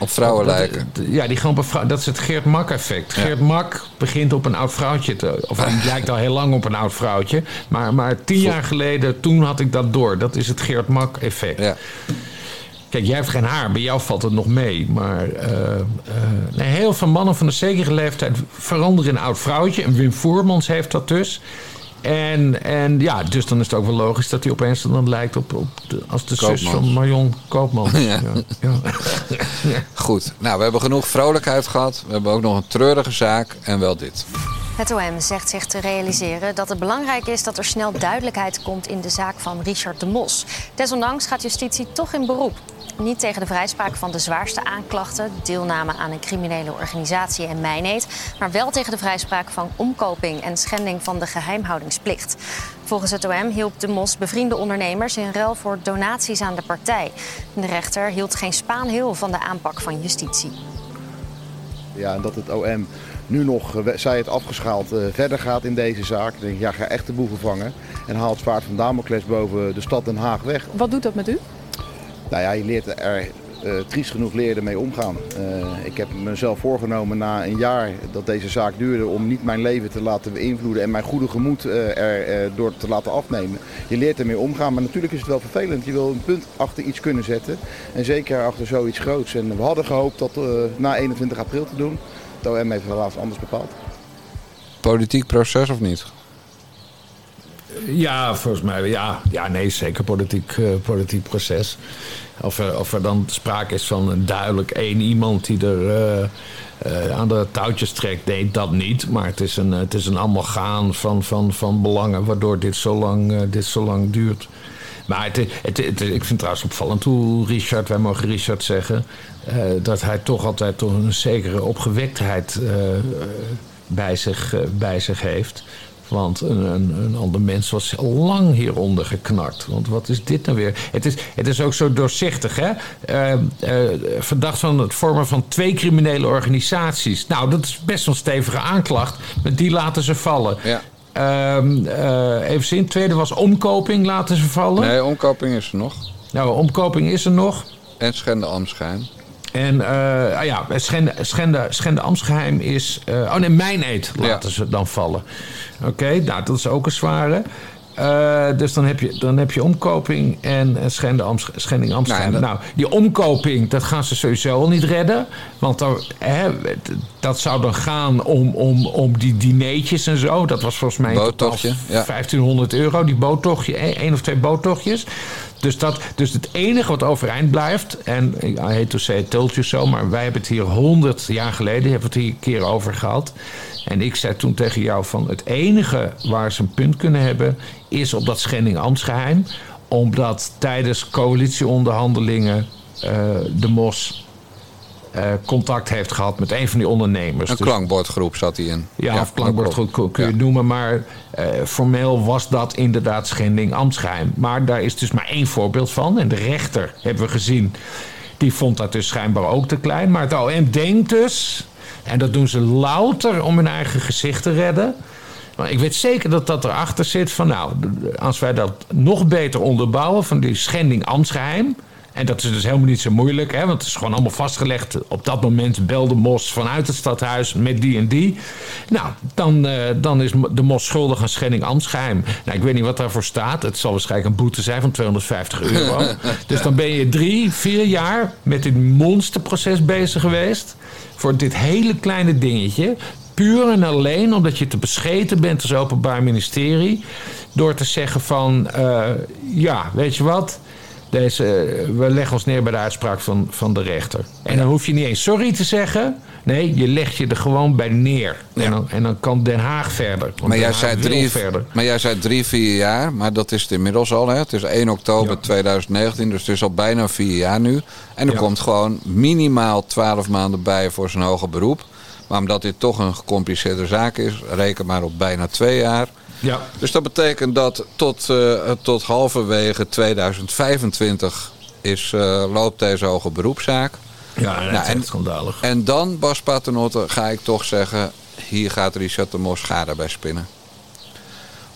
Op vrouwen lijken. Ja, die gaan op vrouw... Dat is het Geert Mak-effect. Ja. Geert Mak begint op een oud vrouwtje te... Of hij <laughs> lijkt al heel lang op een oud vrouwtje. Maar, maar tien jaar geleden, toen had ik dat door. Dat is het Geert Mak-effect. Ja. Kijk, jij hebt geen haar, bij jou valt het nog mee. Maar eh, eh, nee, heel veel mannen van een zekere leeftijd veranderen in een oud vrouwtje. En Wim Voermans heeft dat dus. En, en ja, dus dan is het ook wel logisch dat hij opeens dan lijkt op, op de, als de zus Koopmans. van Marion Koopman. <laughs> Ja. ja. Goed. Nou, we hebben genoeg vrolijkheid gehad. We hebben ook nog een treurige zaak. En wel dit. Het OM zegt zich te realiseren dat het belangrijk is dat er snel duidelijkheid komt in de zaak van Richard de Mos. Desondanks gaat justitie toch in beroep. Niet tegen de vrijspraak van de zwaarste aanklachten, deelname aan een criminele organisatie en mijneed, maar wel tegen de vrijspraak van omkoping en schending van de geheimhoudingsplicht. Volgens het OM hielp de Mos bevriende ondernemers in ruil voor donaties aan de partij. De rechter hield geen spaan heel van de aanpak van justitie. Ja, en dat het OM nu nog, eh, zij het afgeschaald, eh, verder gaat in deze zaak. Dan denk ik, ja, ga echt de boeven vangen. En haal het zwaard van Damocles boven de stad Den Haag weg. Wat doet dat met u? Nou ja, je leert er, eh, triest genoeg leer je ermee omgaan. Ik heb mezelf voorgenomen na een jaar dat deze zaak duurde om niet mijn leven te laten beïnvloeden en mijn goede gemoed eh, er door te laten afnemen. Je leert ermee omgaan, maar natuurlijk is het wel vervelend. Je wil een punt achter iets kunnen zetten en zeker achter zoiets groots. En we hadden gehoopt dat na 21 april te doen. Het OM heeft helaas anders bepaald. Politiek proces of niet? Ja, volgens mij, ja, ja nee, zeker politiek, eh, politiek proces. Of er, of er dan sprake is van een duidelijk één iemand die er eh, eh, aan de touwtjes trekt. Nee, dat niet. Maar het is een, het is een allemaal gaan van, van, van belangen waardoor dit zo lang, dit zo lang duurt. Maar ik vind het trouwens opvallend hoe Richard, wij mogen Richard zeggen, eh, dat hij toch altijd toch een zekere opgewektheid eh, bij, zich, eh, bij zich heeft. Want een, een, een ander mens was lang hieronder geknakt. Want wat is dit nou weer? Het is, het is ook zo doorzichtig, hè? Verdacht van het vormen van twee criminele organisaties. Nou, dat is best een stevige aanklacht. Maar die laten ze vallen. Ja. Ehm, eh, even zien. Tweede was omkoping laten ze vallen. Nee, omkoping is er nog. Nou, omkoping is er nog. En schende Amschijn. En eh, ah ja, schende, schende, schende ambtsgeheim is... eh, oh nee, mijn eet laten Ja. ze dan vallen. Oké, nou dat is ook een zware. Eh, dus dan heb, je, dan heb je omkoping en eh, schende, schending. Nee, Nou, dat- die omkoping, dat gaan ze sowieso al niet redden. Want dan, hè, dat zou dan gaan om, om, om die dineetjes en zo. Dat was volgens mij in totaal Boottochtje, ja. 1500 euro, die boottochtje. één of twee boottochtjes. Dus, dat, dus het enige wat overeind blijft... en I hate to say told you maar wij hebben het hier 100 jaar geleden... hebben we het hier een keer over gehad. En ik zei toen tegen jou van... het enige waar ze een punt kunnen hebben... is op dat schending ambtsgeheim. Omdat tijdens coalitieonderhandelingen... eh, de MOS contact heeft gehad met een van die ondernemers. Een Dus- klankbordgroep zat hij in. ja, of klankbord klopt. goed kun je Ja. het noemen. Maar eh, formeel was dat inderdaad schending ambtsgeheim. Maar daar is dus maar één voorbeeld van. En de rechter, hebben we gezien, die vond dat dus schijnbaar ook te klein. Maar het OM denkt dus, en dat doen ze louter om hun eigen gezicht te redden... Maar ik weet zeker dat dat erachter zit van... nou, als wij dat nog beter onderbouwen van die schending ambtsgeheim... en dat is dus helemaal niet zo moeilijk, hè, want het is gewoon allemaal vastgelegd. Op dat moment belde Mos vanuit het stadhuis met die en die. Nou, dan, eh, dan is de Mos schuldig aan schending ambtsgeheim. Nou, ik weet niet wat daarvoor staat. Het zal waarschijnlijk een boete zijn van 250 euro. <laughs> dus dan ben je drie, vier jaar met dit monsterproces bezig geweest... voor dit hele kleine dingetje... puur en alleen omdat je te bescheten bent als openbaar ministerie. Door te zeggen van, eh, ja, weet je wat... Deze, we leggen ons neer bij de uitspraak van, van de rechter. En dan hoef je niet eens sorry te zeggen. Nee, je legt je er gewoon bij neer. En, dan, en dan kan Den Haag verder. Maar jij, zei drie, verder. maar jij zei drie, vier jaar. Maar dat is het inmiddels al. Hè? Het is 1 oktober 2019. Dus het is al bijna vier jaar nu. En er Ja. komt gewoon minimaal 12 maanden bij voor zijn hoger beroep. Maar omdat dit toch een gecompliceerde zaak is, reken maar op bijna twee jaar. Ja. Dus dat betekent dat tot, eh, tot halverwege 2025 is, eh, loopt deze hoge beroepszaak. Ja, en Nou, en- schandalig. En dan, Bas Paternotte, ga ik toch zeggen... hier gaat Richard de Mos schade bij spinnen.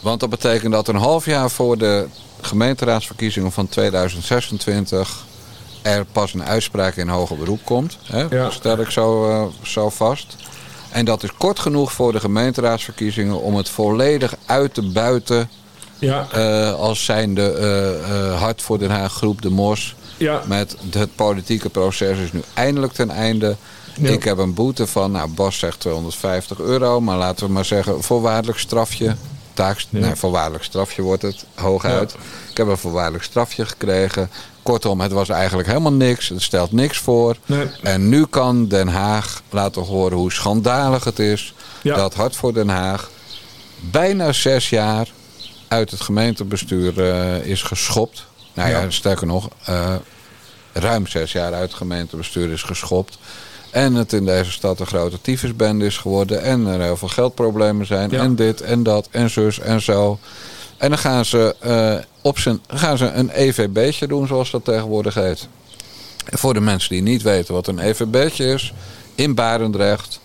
Want dat betekent dat een half jaar voor de gemeenteraadsverkiezingen van 2026... er pas een uitspraak in hoger beroep komt. Hè? Ja. Dat stel ik zo, eh, zo vast. En dat is kort genoeg voor de gemeenteraadsverkiezingen... om het volledig uit te buiten... Ja, eh, als zijnde eh Hart voor Den Haag groep De Mos... ja. met het politieke proces is nu eindelijk ten einde. Ja. Ik heb een boete van, nou Bas zegt 250 euro, maar laten we maar zeggen voorwaardelijk strafje. Taak, Ja. Nee, voorwaardelijk strafje wordt het, hooguit. Ik heb een voorwaardelijk strafje gekregen. Kortom, het was eigenlijk helemaal niks. Het stelt niks voor. Nee. En nu kan Den Haag laten horen hoe schandalig het is... Ja. dat Hart voor Den Haag bijna zes jaar uit het gemeentebestuur eh, is geschopt. Nou ja, Ja. sterker nog, eh, ruim zes jaar uit het gemeentebestuur is geschopt. En het in deze stad een grote tyfusbende is geworden. En er heel veel geldproblemen zijn. Ja. En dit en dat en zus en zo. En dan gaan ze, eh, op zijn, gaan ze een EVB'tje doen, zoals dat tegenwoordig heet. En voor de mensen die niet weten wat een EVB'tje is. In Barendrecht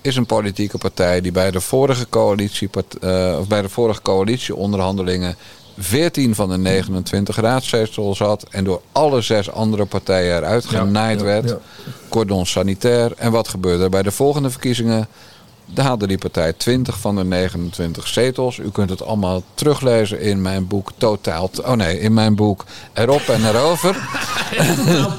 is een politieke partij die bij de vorige, coalitie, of bij de vorige coalitieonderhandelingen 14 van de 29 raadzetels had. En door alle zes andere partijen eruit genaaid ja, werd. Cordon sanitair. En wat gebeurde er bij de volgende verkiezingen? Daar haalde die partij 20 van de 29 zetels. U kunt het allemaal teruglezen in mijn boek Totaal. Oh nee, in mijn boek Erop en Erover.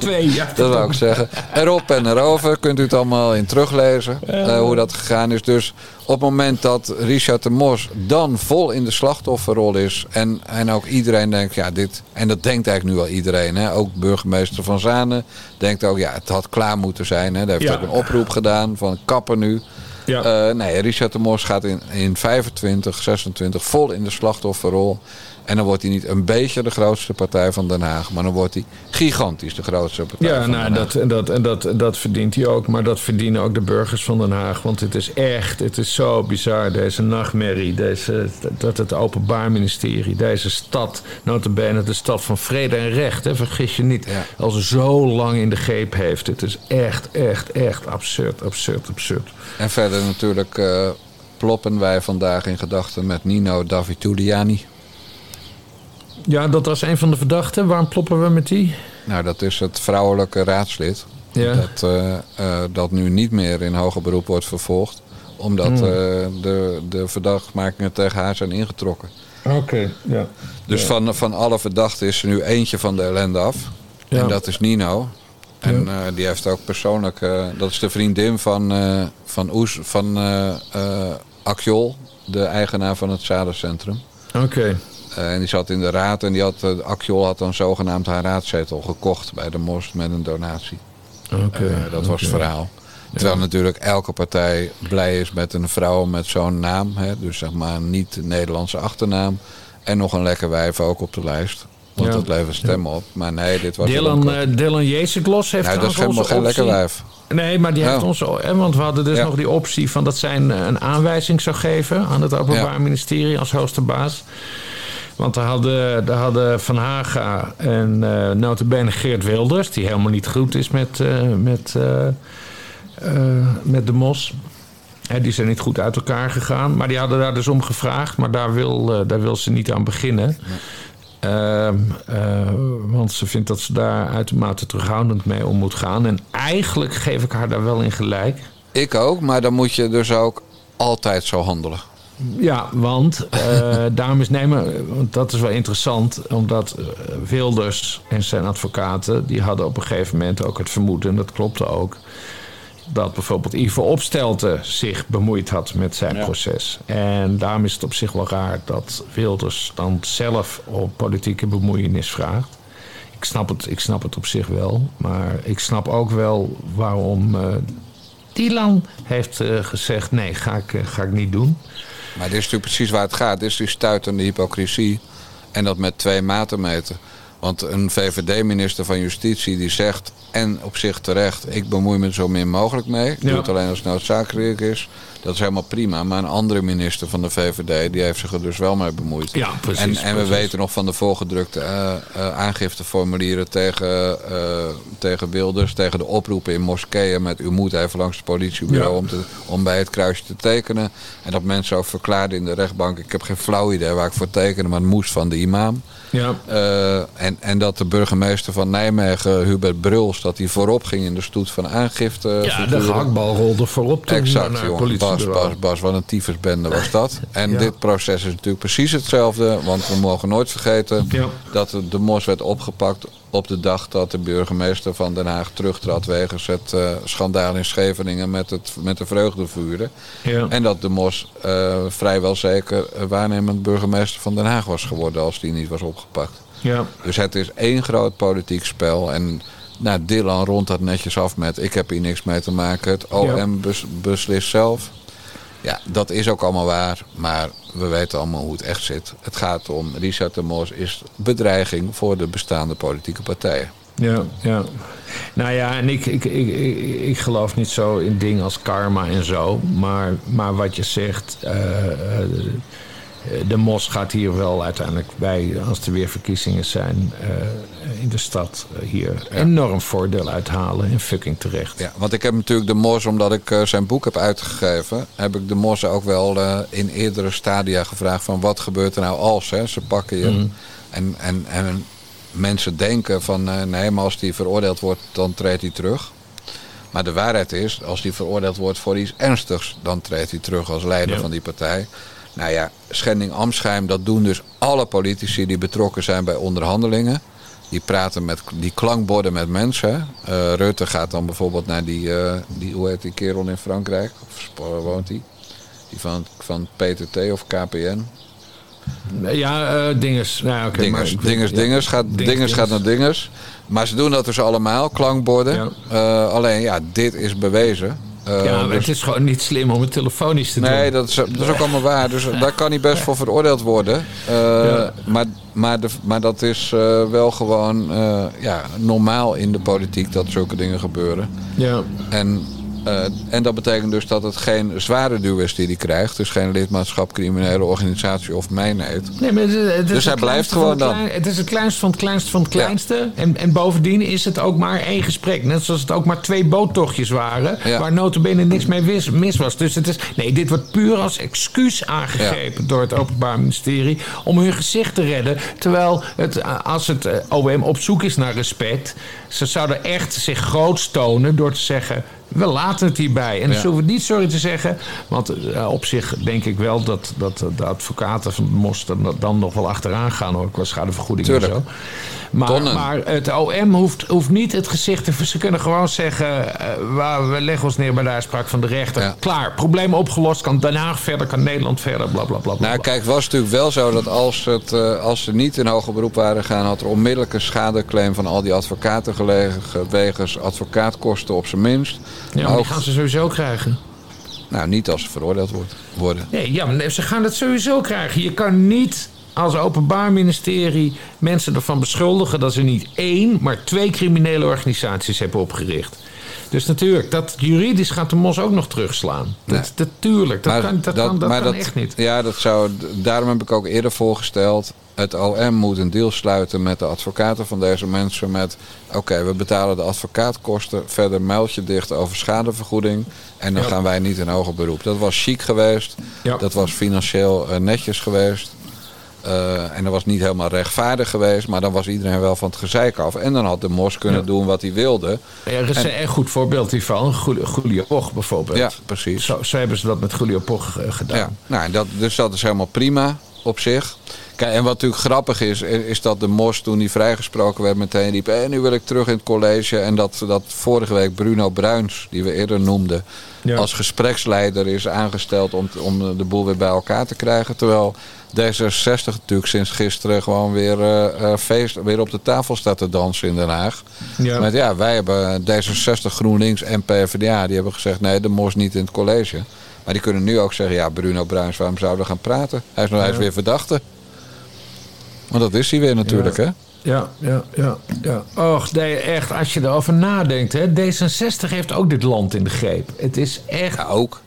Twee, <laughs> ja. Dat wou ik zeggen. Erop en erover kunt u het allemaal in teruglezen. eh, hoe dat gegaan is. Dus op het moment dat Richard de Mos dan vol in de slachtofferrol is. En, en ook iedereen denkt, ja, dit. En dat denkt eigenlijk nu al iedereen. Hè? Ook burgemeester Van Zanen denkt ook, ja, het had klaar moeten zijn. Hè? Daar heeft Ja. ook een oproep gedaan van kappen nu. Ja. Eh, nee, Richard de Mos gaat in, in 25, 26 vol in de slachtofferrol. En dan wordt hij niet een beetje de grootste partij van Den Haag. Maar dan wordt hij gigantisch de grootste partij Ja, van nou, Den Haag. dat, en dat, en dat, en dat verdient hij ook. Maar dat verdienen ook de burgers van Den Haag. Want het is echt, het is zo bizar, deze nachtmerrie. Deze, dat het Openbaar Ministerie, deze stad, notabene de stad van vrede en recht, hè, vergis je niet, Ja. al zo lang in de greep heeft. Het is echt, echt, echt absurd, absurd, absurd. En verder natuurlijk eh, ploppen wij vandaag in gedachten met Nino Davituliani. Ja, dat was een van de verdachten. Waarom ploppen we met die? Nou, dat is het vrouwelijke raadslid. Ja. Dat, eh, eh, dat nu niet meer in hoger beroep wordt vervolgd. Omdat Hmm. eh, de, de verdachtmakingen tegen haar zijn ingetrokken. Oké, ja. Dus van, van alle verdachten is er nu eentje van de ellende af. Ja. En dat is Nino. En die heeft ook persoonlijk... dat is de vriendin van, eh van, Oes, van Akjol, de eigenaar van het Zadencentrum. Oké. En die zat in de raad en die had, uh, Akjol had dan zogenaamd haar raadzetel gekocht bij de Mos met een donatie. Oké. Eh, dat was het verhaal. Terwijl natuurlijk elke partij blij is met een vrouw met zo'n naam. Hè? Dus zeg maar niet Nederlandse achternaam. En nog een lekker wijf ook op de lijst. Want Ja. dat levert stemmen op. Maar nee, dit was... Dylan, eh, Dylan Jezeklos heeft nou, dat is helemaal geen lekker wijf. Nee, maar die heeft ons... hè, Want we hadden dus Ja. nog die optie van dat zij een, een aanwijzing zou geven... aan het Openbaar Ja. Ministerie als hoogste baas. Want daar hadden, daar hadden Van Haga en uh, notabene Geert Wilders... die helemaal niet goed is met, uh, met, uh, uh, met de mos... Die zijn niet goed uit elkaar gegaan. Maar die hadden daar dus om gevraagd. Maar daar wil, daar wil ze niet aan beginnen. Uh, uh, want ze vindt dat ze daar uitermate terughoudend mee om moet gaan. En eigenlijk geef ik haar daar wel in gelijk. Ik ook, maar dan moet je dus ook altijd zo handelen. Ja, want <laughs> uh, daarom is nemen, want dat is wel interessant, omdat uh, Wilders en zijn advocaten, die hadden op een gegeven moment ook het vermoeden, en dat klopte ook. dat bijvoorbeeld Ivo Opstelten zich bemoeid had met zijn proces. En daarom is het op zich wel raar dat Wilders dan zelf om politieke bemoeienis vraagt. Ik snap het, ik snap het op zich wel. Maar ik snap ook wel waarom uh, Dylan heeft uh, gezegd: nee, ga ik, uh, ga ik niet doen. Maar dit is natuurlijk precies waar het gaat. Dit is die stuitende hypocrisie. En dat met twee maten meten. Want een VVD-minister van Justitie die zegt, en op zich terecht, ik bemoei me zo min mogelijk mee. Ik doe het alleen als het noodzakelijk is. Dat is helemaal prima. Maar een andere minister van de VVD, die heeft zich er dus wel mee bemoeid. Ja, precies. En, en we precies. weten nog van de voorgedrukte uh, uh, aangifteformulieren tegen, uh, tegen Wilders, tegen de oproepen in moskeeën met u moet even langs het politiebureau ja. om, te, om bij het kruisje te tekenen. En dat mensen ook verklaarden in de rechtbank, ik heb geen flauw idee waar ik voor tekenen, maar het moest van de imam. Ja. en, en dat de burgemeester van Nijmegen, Hubert Bruls, dat hij voorop ging in de stoet van aangifte. Ja, de gehaktbal rolde voorop toen exact, naar jongen. Bas, Bas, Bas, wat een tyfusbende was dat. <laughs> En ja. dit proces is natuurlijk precies hetzelfde. Want we mogen nooit vergeten ja. dat de mos werd opgepakt op de dag dat de burgemeester van Den Haag terugtrad wegens het uh, schandaal in Scheveningen met, het, met de vreugdevuren. Ja. En dat de mos uh, vrijwel zeker waarnemend burgemeester van Den Haag was geworden als die niet was opgepakt. Ja. Dus het is één groot politiek spel. En nou, Dylan rondt dat netjes af met ik heb hier niks mee te maken. Het OM bes, beslist zelf. Ja, dat is ook allemaal waar. Maar we weten allemaal hoe het echt zit. Het gaat om, Richard de Mos is bedreiging voor de bestaande politieke partijen. Ja, ja. Nou ja, en ik, ik, ik, ik, ik geloof niet zo in dingen als karma en zo. Maar, maar wat je zegt, uh, de Mos gaat hier wel uiteindelijk bij, als er weer verkiezingen zijn uh, in de stad, uh, hier ja. enorm voordeel uithalen en fucking terecht. Ja, want ik heb natuurlijk de Mos, omdat ik uh, zijn boek heb uitgegeven, heb ik de Mos ook wel in eerdere stadia gevraagd van wat gebeurt er nou als, hè? Ze pakken je Mm. en, en, en mensen denken van nee, maar als die veroordeeld wordt, dan treedt hij terug. Maar de waarheid is, als die veroordeeld wordt voor iets ernstigs, dan treedt hij terug als leider Ja. van die partij. Nou ja, schending Amsgeheim, dat doen dus alle politici die betrokken zijn bij onderhandelingen. Die praten met die klankborden met mensen. Uh, Rutte gaat dan bijvoorbeeld naar die, uh, die, hoe heet die kerel in Frankrijk? Of waar woont hij? Die van, van PTT of KPN? Ja, uh, dinges. Nou, okay, dinges, maar, ja. dinges, gaat, dinges, dinges gaat naar dinges. Maar ze doen dat dus allemaal, klankborden. Ja. Uh, alleen, ja, dit is bewezen. Uh, ja, maar dus, het is gewoon niet slim om het telefonisch te nee, doen. dat is, dat is ook allemaal waar. Dus daar kan hij best voor veroordeeld worden. Uh, Ja. maar, maar, de, maar dat is uh, wel gewoon ja, normaal in de politiek dat zulke dingen gebeuren. Ja. En, uh, en dat betekent dus dat het geen zware duw is die hij krijgt. Dus geen lidmaatschap, criminele organisatie of mijnheid. Nee, maar het, is- het is Dus hij blijft gewoon dan. klein- het is het kleinste van het kleinste van het kleinste. En, en bovendien is het ook maar één gesprek. Net zoals het ook maar twee boottochtjes waren. Ja. Waar notabene niks mee mis was. Dus het is, nee, dit wordt puur als excuus aangegrepen door het Openbaar Ministerie. Om hun gezicht te redden. Terwijl het, eh, als het eh, OM op zoek is naar respect. Ze zouden echt zich groot tonen door te zeggen. We laten het hierbij. En dan Ja. zullen we niet sorry te zeggen. Want eh, op zich denk ik wel dat, dat de advocaten van Mos dan, dan nog wel achteraan gaan hoor, qua schadevergoeding en zo. Maar, maar het OM hoeft, hoeft niet het gezicht te... Ze kunnen gewoon zeggen, eh, waar, we leggen ons neer bij de uitspraak van de rechter. Ja. Klaar, probleem opgelost. Kan Den Haag verder, kan Nederland verder, bla bla bla. bla, Nou, kijk, was natuurlijk wel zo dat als, het, eh, als ze niet in hoger beroep waren gegaan, had er onmiddellijk een schadeclaim van al die advocaten gelegen wegens advocaatkosten op zijn minst. Ja, maar die gaan ze sowieso krijgen. Nou, niet als ze veroordeeld wordt, worden. Nee, ja, maar ze gaan het sowieso krijgen. Je kan niet als openbaar ministerie mensen ervan beschuldigen dat ze niet één, maar twee criminele organisaties hebben opgericht. Dus natuurlijk, dat juridisch gaat de mos ook nog terugslaan. Dat, Natuurlijk, dat, kan, dat, kan, dat maar kan echt niet. Ja, dat zou, daarom heb ik ook eerder voorgesteld. Het OM moet een deal sluiten met de advocaten van deze mensen. Met oké, we betalen de advocaatkosten. Verder muiltje dicht over schadevergoeding. En dan Ja. gaan wij niet in hoger beroep. Dat was chic geweest. Ja. Dat was financieel eh, netjes geweest. Eh, en dat was niet helemaal rechtvaardig geweest. Maar dan was iedereen wel van het gezeik af. En dan had de mos kunnen Ja. doen wat hij wilde. Er is een goed voorbeeld hiervan. Julio- Poch bijvoorbeeld. Ja, precies. Zo, zo hebben ze dat met Julio Poch eh, gedaan. Ja, nou, dat, dus dat is helemaal prima op zich. Kijk, en wat natuurlijk grappig is, is dat de Mos toen hij vrijgesproken werd meteen riep... en nu wil ik terug in het college. En dat, dat vorige week Bruno Bruins, die we eerder noemden... Ja. als gespreksleider is aangesteld om, om de boel weer bij elkaar te krijgen. Terwijl D66 natuurlijk sinds gisteren gewoon weer, eh, eh, feest, weer op de tafel staat te dansen in Den Haag. Ja. Met ja, wij hebben D66, GroenLinks en PvdA. Die hebben gezegd nee, de Mos niet in het college. Maar die kunnen nu ook zeggen, ja Bruno Bruins, waarom zouden we gaan praten? Hij is, nog hij is Ja. weer verdachte. Want dat is hij weer natuurlijk, hè? Ja, ja, ja, ja. Och, nee, echt, als je erover nadenkt, hè. D66 heeft ook dit land in de greep. Het is echt... Ja, ook.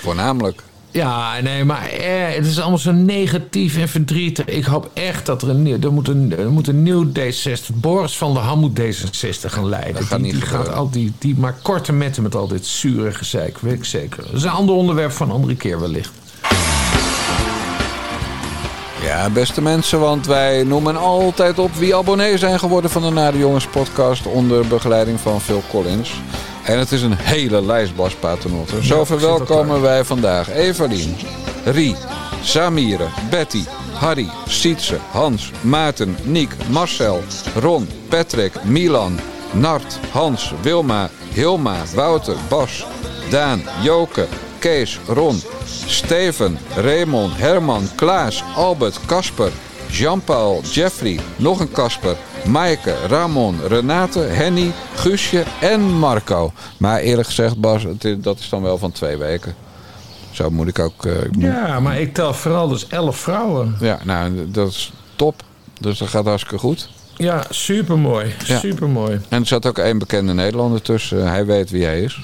Voornamelijk. Ja, nee, maar eh, het is allemaal zo negatief en verdrietig. Ik hoop echt dat er een, nieuw- er moet een, er moet een nieuw D66... Boris van der Ham moet D66 gaan leiden. Dat gaat die, niet die, gaat al, die, die maakt korte metten met al dit zure gezeik, weet ik zeker. Dat is een ander onderwerp voor een andere keer wellicht. Ja, beste mensen, want wij noemen altijd op wie abonnee zijn geworden van de Nare Jongens podcast onder begeleiding van Phil Collins. En het is een hele lijst, Bas Paternotte. Zo verwelkomen wij vandaag Evelien, Rie, Samire, Betty, Harry, Sietse, Hans, Maarten, Niek, Marcel, Ron, Patrick, Milan, Nart, Hans, Wilma, Hilma, Wouter, Bas, Daan, Joke, Kees, Ron, Steven, Raymond, Herman, Klaas, Albert, Casper, Jean-Paul, Jeffrey, nog een Casper, Maaike, Ramon, Renate, Henny, Guusje en Marco. Maar eerlijk gezegd, Bas, dat is dan wel van twee weken. Zo moet ik ook... eh, ik moet- Ja, maar ik tel vooral dus elf vrouwen. ja, nou, dat is top. Dus dat gaat hartstikke goed. Ja, supermooi. Ja. Supermooi. En er zat ook één bekende Nederlander tussen. Hij weet wie hij is.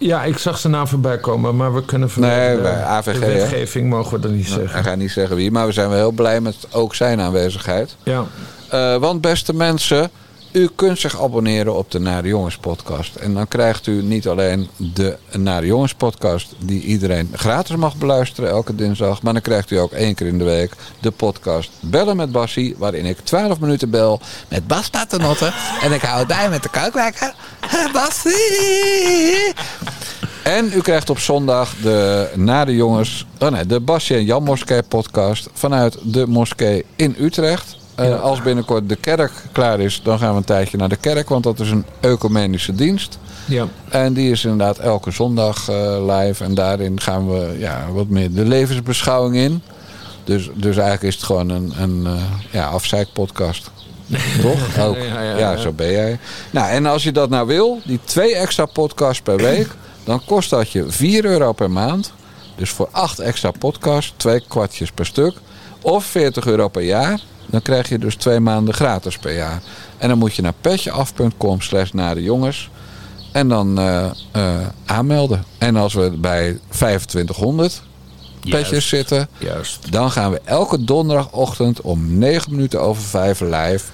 Ja, ik zag zijn naam voorbij komen, maar we kunnen vanwege Nee, de, bij AVG, de hè? wetgeving mogen we dat niet zeggen. gaat niet zeggen wie, maar we zijn wel heel blij met ook zijn aanwezigheid. Ja. Eh, want beste mensen, u kunt zich abonneren op de Nare Jongens podcast. En dan krijgt u niet alleen de Nare Jongens podcast... die iedereen gratis mag beluisteren elke dinsdag... maar dan krijgt u ook één keer in de week de podcast Bellen met Bassie... waarin ik 12 minuten bel met Bas Paternotte... <laughs> en ik hou het bij met de kookwekker. Bassie! En u krijgt op zondag de Na de Jongens, oh nee, de Basje en Jan Moskee podcast vanuit de moskee in Utrecht. Eh, Als binnenkort de kerk klaar is, dan gaan we een tijdje naar de kerk, want dat is een ecumenische dienst. Ja. En die is inderdaad elke zondag eh, live. En daarin gaan we ja, wat meer de levensbeschouwing in. Dus, dus eigenlijk is het gewoon een, een eh, ja, afzeikpodcast. <laughs> Toch? Ook. Ja, ja. zo ben jij. Nou, en als je dat nou wil, die twee extra podcasts per week, <clears throat> dan kost dat je 4 euro per maand. Dus voor acht extra podcasts, twee kwartjes per stuk. Of 40 euro per jaar. Dan krijg je dus twee maanden gratis per jaar. En dan moet je naar petjeaf.com slash naar de jongens. En dan eh, eh, aanmelden. En als we bij 2500 petjes Juist. zitten, Juist. dan gaan we elke donderdagochtend om 9 minuten over 5 live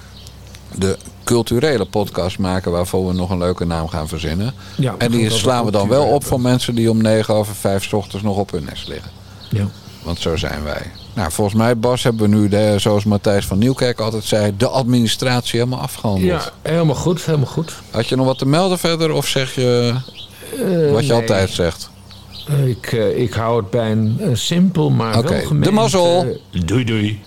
de culturele podcast maken waarvoor we nog een leuke naam gaan verzinnen. Ja, en die slaan we dan wel op voor mensen die om 9 over 5 's ochtends nog op hun nest liggen. Ja. Want zo zijn wij. Nou, volgens mij, Bas, hebben we nu, de, zoals Matthijs van Nieuwkerk altijd zei, de administratie helemaal afgehandeld. ja, helemaal goed, helemaal goed. Had je nog wat te melden verder of zeg je Eh, wat je nee. altijd zegt? Ik, eh, ik hou het bij een simpel, maar Oké, wel de mazzel. eh, doei doei.